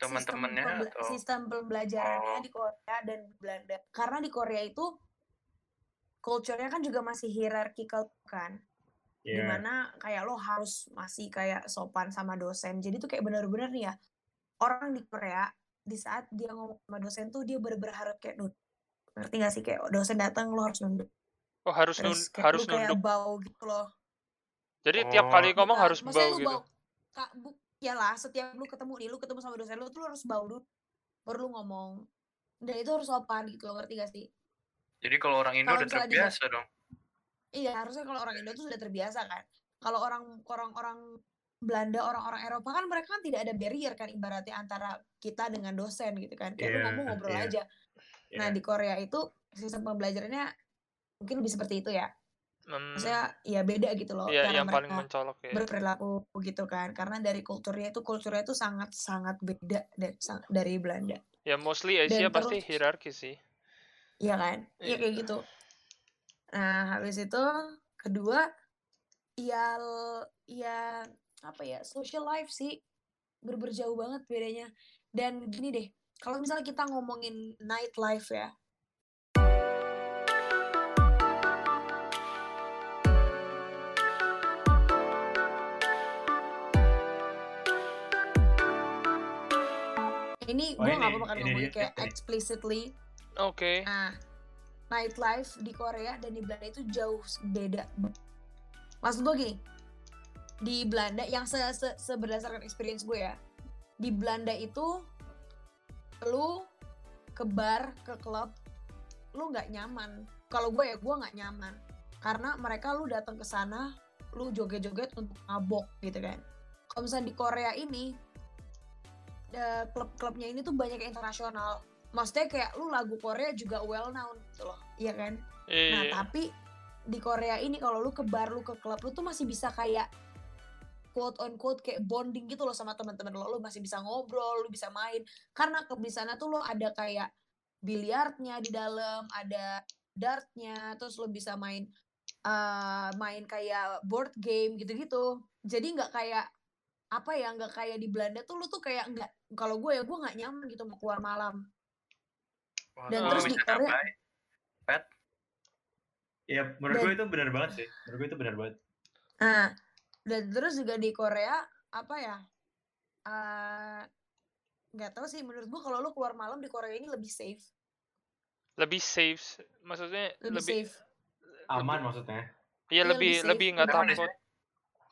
Sistem teman-temannya pembela- atau sistem pembelajarannya Oh. di Korea dan Belanda. Karena di Korea itu culture-nya kan juga masih hierarchical kan. Iya. Di mana kayak lo harus masih kayak sopan sama dosen. Jadi tuh kayak bener-bener nih ya orang di Korea di saat dia ngomong sama dosen tuh dia bener-bener harus kayak nunduk ngerti gak sih kayak dosen datang lo harus nunduk Oh harus nun terus kayak harus lu kayak nunduk. bau gitu loh Jadi tiap kali Oh. ngomong Bukan, harus bau lu gitu. bau kak bu ya lah setiap lu ketemu nih lu ketemu sama dosen lu tuh lu harus bau dulu. Baru lu ngomong. Dan itu harus sopan gitu loh ngerti gak sih? Jadi kalau orang Indo Kalau udah terbiasa dong. iya harusnya kalau orang Indo tuh sudah terbiasa kan. Kalau orang orang orang Belanda orang-orang Eropa kan mereka kan tidak ada barrier kan ibaratnya antara kita dengan dosen gitu kan. Kayak lu Iya, ngomong ngobrol iya. aja. Nah Iya. di Korea itu sistem pembelajarannya mungkin lebih seperti itu ya Hmm, maksudnya ya beda gitu loh Iya cara yang paling mereka mencolok ya. berperilaku gitu kan. Karena dari kulturnya itu kulturnya itu sangat sangat beda dari dari Belanda. Ya mostly Asia Dan pasti terus- hierarki sih. iya kan? Iya Iya. kayak gitu. Nah habis itu kedua ya ya apa ya social life sih. Ber jauh banget bedanya. Dan gini deh kalau misalnya kita ngomongin night life ya ini Oh, gue ini- nggak apa-apa kan ini ngomongin kayak nih. explicitly Oke. Nah, nightlife di Korea dan di Belanda itu jauh beda. Maksud gue gini, di Belanda yang se, se, se- berdasarkan experience gue ya, di Belanda itu lu ke bar, ke klub, lu nggak nyaman. Kalau gue ya, gue nggak nyaman. Karena mereka lu datang ke sana, lu joget-joget untuk mabok gitu kan. Kalau misalnya di Korea ini, eh, klub-klubnya ini tuh banyak yang internasional. Maksudnya kayak lu lagu Korea juga well known gitu loh. Iya kan? Nah Iya. tapi di Korea ini kalau lu ke bar lu ke klub lu tuh masih bisa kayak quote on quote kayak bonding gitu loh sama teman-teman lo. Lu masih bisa ngobrol lu bisa main. Karena ke di sana tuh lo ada kayak biliarnya di dalam ada dartnya terus lo bisa main eh, main kayak board game gitu-gitu. Jadi nggak kayak apa ya nggak kayak di Belanda tuh lu tuh kayak nggak kalau gue ya gue nggak nyaman gitu mau keluar malam Wah, Dan terus di Korea- ngapain? Iya, menurut Dan- gue itu benar banget sih. Menurut gue itu benar banget. Nah, dan terus juga di Korea apa ya? eh, nggak tahu sih menurut gua kalau lu keluar malam di Korea ini lebih safe, Lebih safe. Maksudnya lebih, lebih safe. Aman maksudnya. Iya Iya, lebih lebih lebih nggak lebih aman takut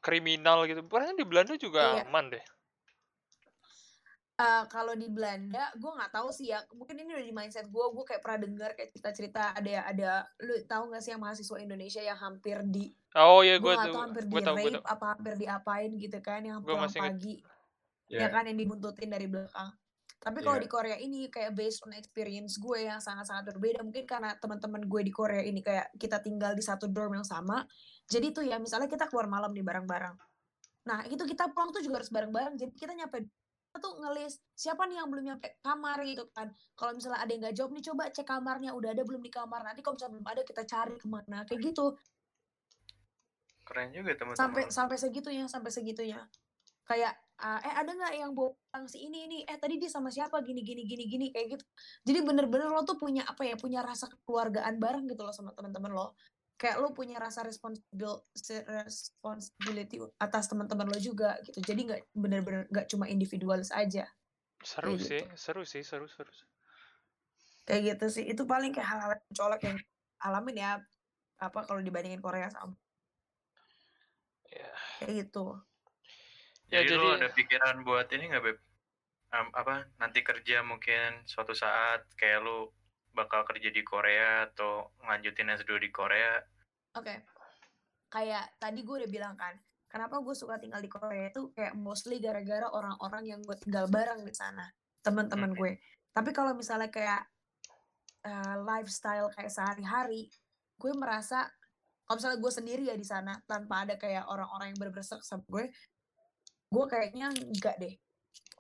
kriminal gitu. Padahal di Belanda juga Iya. aman deh. Eh, kalau di Belanda, gua nggak tahu sih ya. Mungkin ini udah di mindset gua. Gua kayak pernah dengar kayak cerita-cerita ada ada. Lu tahu nggak sih yang mahasiswa Indonesia yang hampir di, Oh iya gue gua tahu hampir di gue tau gue rape tau. apa hampir diapain gitu kan, yang Gua pulang pagi. Iya. ya kan yang dibuntutin dari belakang. Tapi kalau Iya. di Korea ini kayak based on experience gue yang sangat-sangat berbeda mungkin karena teman-teman gue di Korea ini kayak kita tinggal di satu dorm yang sama. Jadi tuh ya misalnya kita keluar malam nih bareng-bareng. Nah, itu kita pulang tuh juga harus bareng-bareng. Jadi kita nyampe tuh ngelis siapa nih yang belum nyampe kamar gitu kan. Kalau misalnya ada yang nggak jawab nih coba cek kamarnya udah ada belum di kamar. Nanti kalau misalnya belum ada kita cari ke mana kayak gitu. Keren juga teman-teman. sampai sampai segitunya sampai segitunya kayak ah, eh ada nggak yang bawa pulang si ini ini eh tadi dia sama siapa gini gini gini gini kayak gitu jadi bener-bener lo tuh punya apa ya punya rasa kekeluargaan bareng gitu loh sama teman-teman lo kayak lo punya rasa responsibil responsibility atas teman-teman lo juga gitu jadi nggak bener-bener nggak cuma individualis aja Seru Kayak sih, gitu. seru sih, seru seru. seru. kayak gitu sih itu paling kayak hal-hal yang colok yang alamin ya apa kalau dibandingin Korea sama Ya. kayak gitu Ya, jadi, jadi- ada pikiran buat ini nggak beb? Am- apa nanti kerja mungkin suatu saat kayak lu bakal kerja di Korea atau ngelanjutin S2 di Korea? Oke. Kayak tadi gue udah bilang kan, kenapa gue suka tinggal di Korea itu kayak mostly gara-gara orang-orang yang gue tinggal bareng di sana, teman-teman Mhm. gue. Tapi kalau misalnya kayak eh, lifestyle kayak sehari-hari, gue merasa kalau misalnya gue sendiri ya di sana tanpa ada kayak orang-orang yang bener-bener serak sama gue, gue kayaknya enggak deh.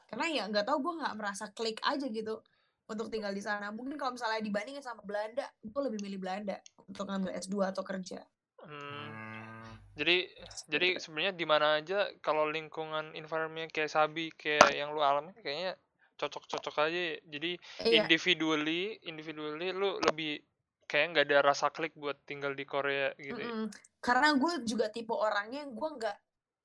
Karena ya nggak tahu gue nggak merasa klik aja gitu untuk tinggal di sana. Mungkin kalau misalnya dibandingin sama Belanda, gue lebih milih Belanda untuk ngambil S2 atau kerja. Hmm, jadi jadi sebenarnya di mana aja kalau lingkungan environment kayak Sabi kayak yang lu alami kayaknya cocok-cocok aja. ya. Jadi Iya. individually, individually lu lebih kayak nggak ada rasa klik buat tinggal di Korea gitu. ya. Mm-mm. Karena gue juga tipe orangnya gue nggak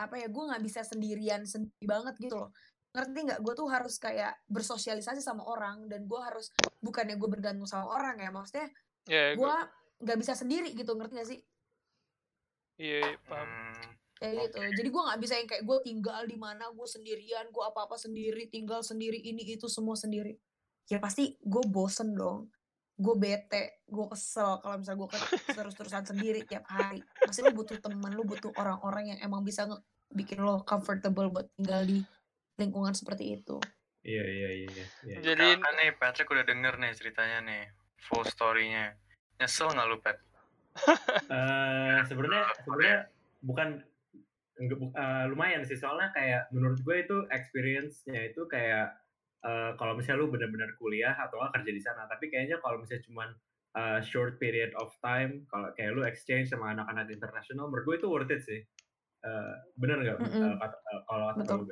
apa ya gue nggak bisa sendirian sendiri banget gitu loh. Ngerti nggak? Gue tuh harus kayak bersosialisasi sama orang dan gue harus bukannya gue bergantung sama orang ya maksudnya ya gue nggak bisa sendiri gitu ngerti gak sih? Iya iya, paham. Kayak gitu. Jadi gue nggak bisa yang kayak gue tinggal di mana gue sendirian gue apa apa sendiri tinggal sendiri ini itu semua sendiri. Ya pasti gue bosen dong. Gue bete gue kesel kalau misalnya gue (laughs) terus terusan sendiri tiap hari. Pasti lu butuh teman lu butuh orang-orang yang emang bisa nge- bikin lo comfortable buat tinggal di lingkungan seperti itu Iya iya iya. iya. jadi kan nih Patrick udah denger nih ceritanya nih full story-nya. Nyesel nggak lu Pat? (laughs) Eh, sebenarnya sebenarnya bukan eh, lumayan sih soalnya kayak menurut gue itu experience-nya itu kayak eh, kalau misalnya lu benar-benar kuliah atau kerja di sana tapi kayaknya kalau misalnya cuman eh, short period of time kalau kayak lu exchange sama anak-anak internasional menurut gue itu worth it sih Eh, bener nggak Mm-mm. eh, kata- eh, kalau kata lu?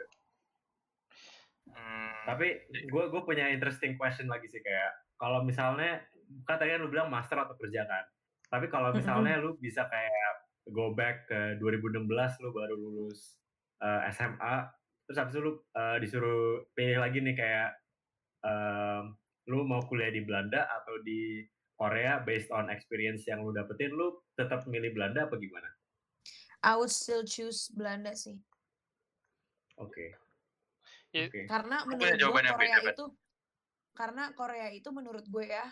Hmm, tapi gue gue punya interesting question lagi sih kayak kalau misalnya kan tadi kan lu bilang master atau kerja kan tapi kalau misalnya lu bisa kayak go back ke 2016 lu baru lulus eh, SMA terus habis itu lu eh, disuruh pilih lagi nih kayak em, lu mau kuliah di Belanda atau di Korea based on experience yang lu dapetin lu tetap milih Belanda apa gimana? I would still choose Belanda sih Oke. Ya, Oke. karena punya menurut gue Korea beda, itu karena Korea itu menurut gue ya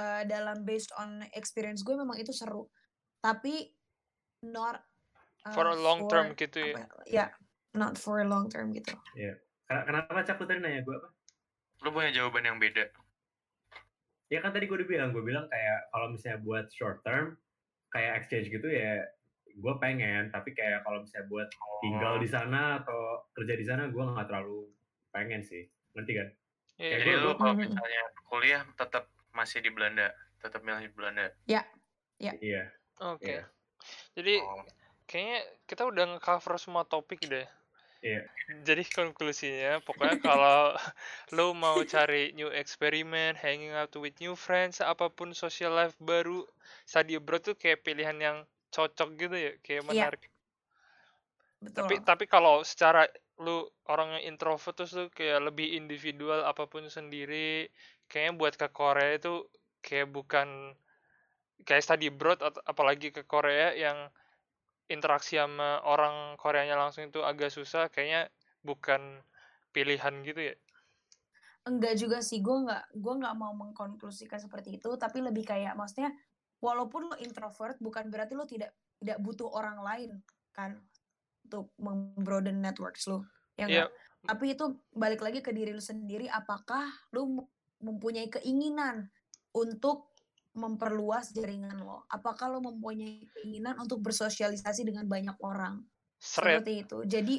eh, dalam based on experience gue memang itu seru tapi not uh, for a long term for- gitu ya ya not for a long term gitu Ken- Kenapa Cak lu tadi nanya gue apa? lu punya jawaban yang beda. Ya kan tadi gue udah bilang, gue bilang kayak kalau misalnya buat short term, kayak exchange gitu ya, gue pengen. Tapi kayak kalau misalnya buat tinggal di sana atau kerja di sana, gue nggak terlalu pengen sih. Nanti kan? Kayak Jadi gua- lu gua- kalau Mhm. misalnya kuliah tetap masih di Belanda, tetap milih di Belanda. Iya. oke Iya. jadi Oh, kayaknya kita udah nge-cover semua topik deh Iya. jadi konklusinya pokoknya kalau (laughs) lo mau cari new experiment, hanging out with new friends, apa pun social life baru, study abroad tuh kayak pilihan yang cocok gitu ya, kayak Iya. menarik. betul Tapi tapi kalau secara lu orang yang introvert terus lu kayak lebih individual apa pun sendiri, kayaknya buat ke Korea itu kayak bukan kayak study abroad atau apalagi ke Korea yang interaksi sama orang Koreanya langsung itu agak susah, kayaknya bukan pilihan gitu ya. enggak juga sih gue nggak gue nggak mau mengkonklusikan seperti itu tapi lebih kayak maksudnya walaupun lo introvert bukan berarti lo tidak tidak butuh orang lain kan untuk membroaden networks lo ya Iya, nggak? tapi itu balik lagi ke diri lo sendiri apakah lo mu- mempunyai keinginan untuk memperluas jaringan lo? Apakah lo mempunyai keinginan untuk bersosialisasi dengan banyak orang? Seret. seperti itu. Jadi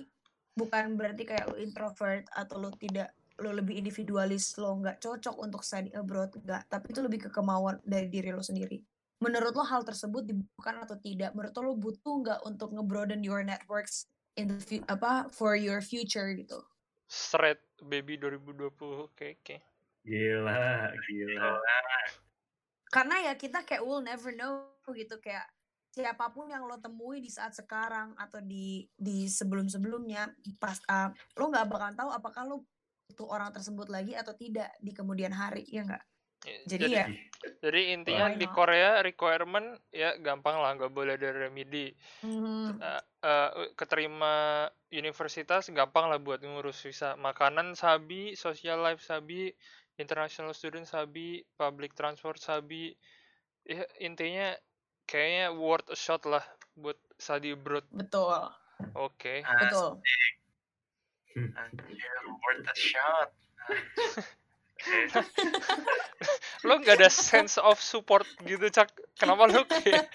bukan berarti kayak lo introvert atau lo tidak lo lebih individualis lo nggak cocok untuk study abroad nggak. Tapi itu lebih ke kemauan dari diri lo sendiri menurut lo hal tersebut dibutuhkan atau tidak menurut lo butuh nggak untuk ngebroaden your networks in the apa for your future gitu Seret baby 2020. Oke, oke. Gila, gila. karena ya kita kayak will never know gitu kayak siapa pun yang lo temui di saat sekarang atau di di sebelum sebelumnya pas uh, lo nggak bakal tahu apakah lo butuh orang tersebut lagi atau tidak di kemudian hari ya nggak Ya, jadi, jadi, ya jadi intinya Why di? Korea requirement ya gampang lah, nggak boleh ada remedi. hmm, Eh, eh, keterima universitas gampang lah buat ngurus visa. Makanan sabi, social life sabi, international student sabi, public transport sabi. Ya intinya kayaknya worth a shot lah buat study abroad. betul Oke. betul Anjir, worth a shot. (laughs) Lo nggak ada sense of support gitu, Cak. Kenapa lo kayak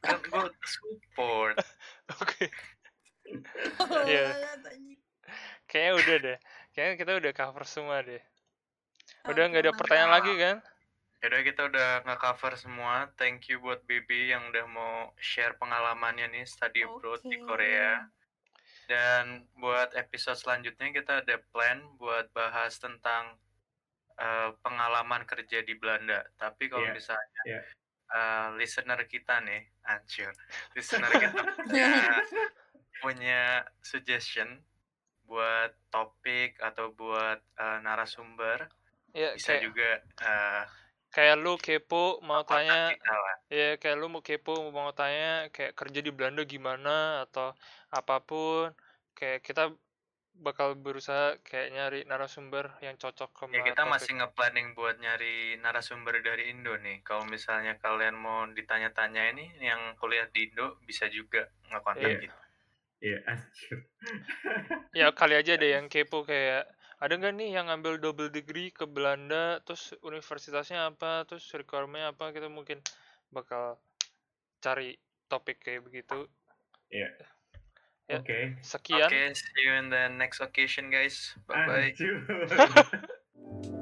Kan gue support. Oke. Anjing. Kayaknya udah deh. Kayaknya kita udah cover semua deh. Udah nggak ada pertanyaan lagi kan? Yaudah kita udah nge-cover semua. Thank you buat Bibi yang udah mau share pengalamannya nih study abroad di Oke. Korea. Dan buat episode selanjutnya kita ada plan buat bahas tentang eh, pengalaman kerja di Belanda. Tapi kalau Iya, misalnya iya. eh, listener kita nih, anjir, listener (laughs) kita punya, punya suggestion buat topik atau buat eh, narasumber ya bisa kayak juga eh, kayak lu kepo mau tanya ya kayak lu mau kepo mau tanya kayak kerja di Belanda gimana atau apa pun kayak kita bakal berusaha kayak nyari narasumber yang cocok sama Ya kita topik. masih nge-planning buat nyari narasumber dari Indo nih. Kalau misalnya kalian mau ditanya-tanya ini yang kuliah di Indo bisa juga nge-kontak Iya. kita. Iya, anjir. (laughs) ya kali aja deh yang kepo kayak ada nggak nih yang ngambil double degree ke Belanda terus universitasnya apa terus requirementnya apa kita mungkin bakal cari topik kayak begitu Iya. Ya. Oke. sekian Oke, see you in the next occasion guys. Bye bye. (laughs)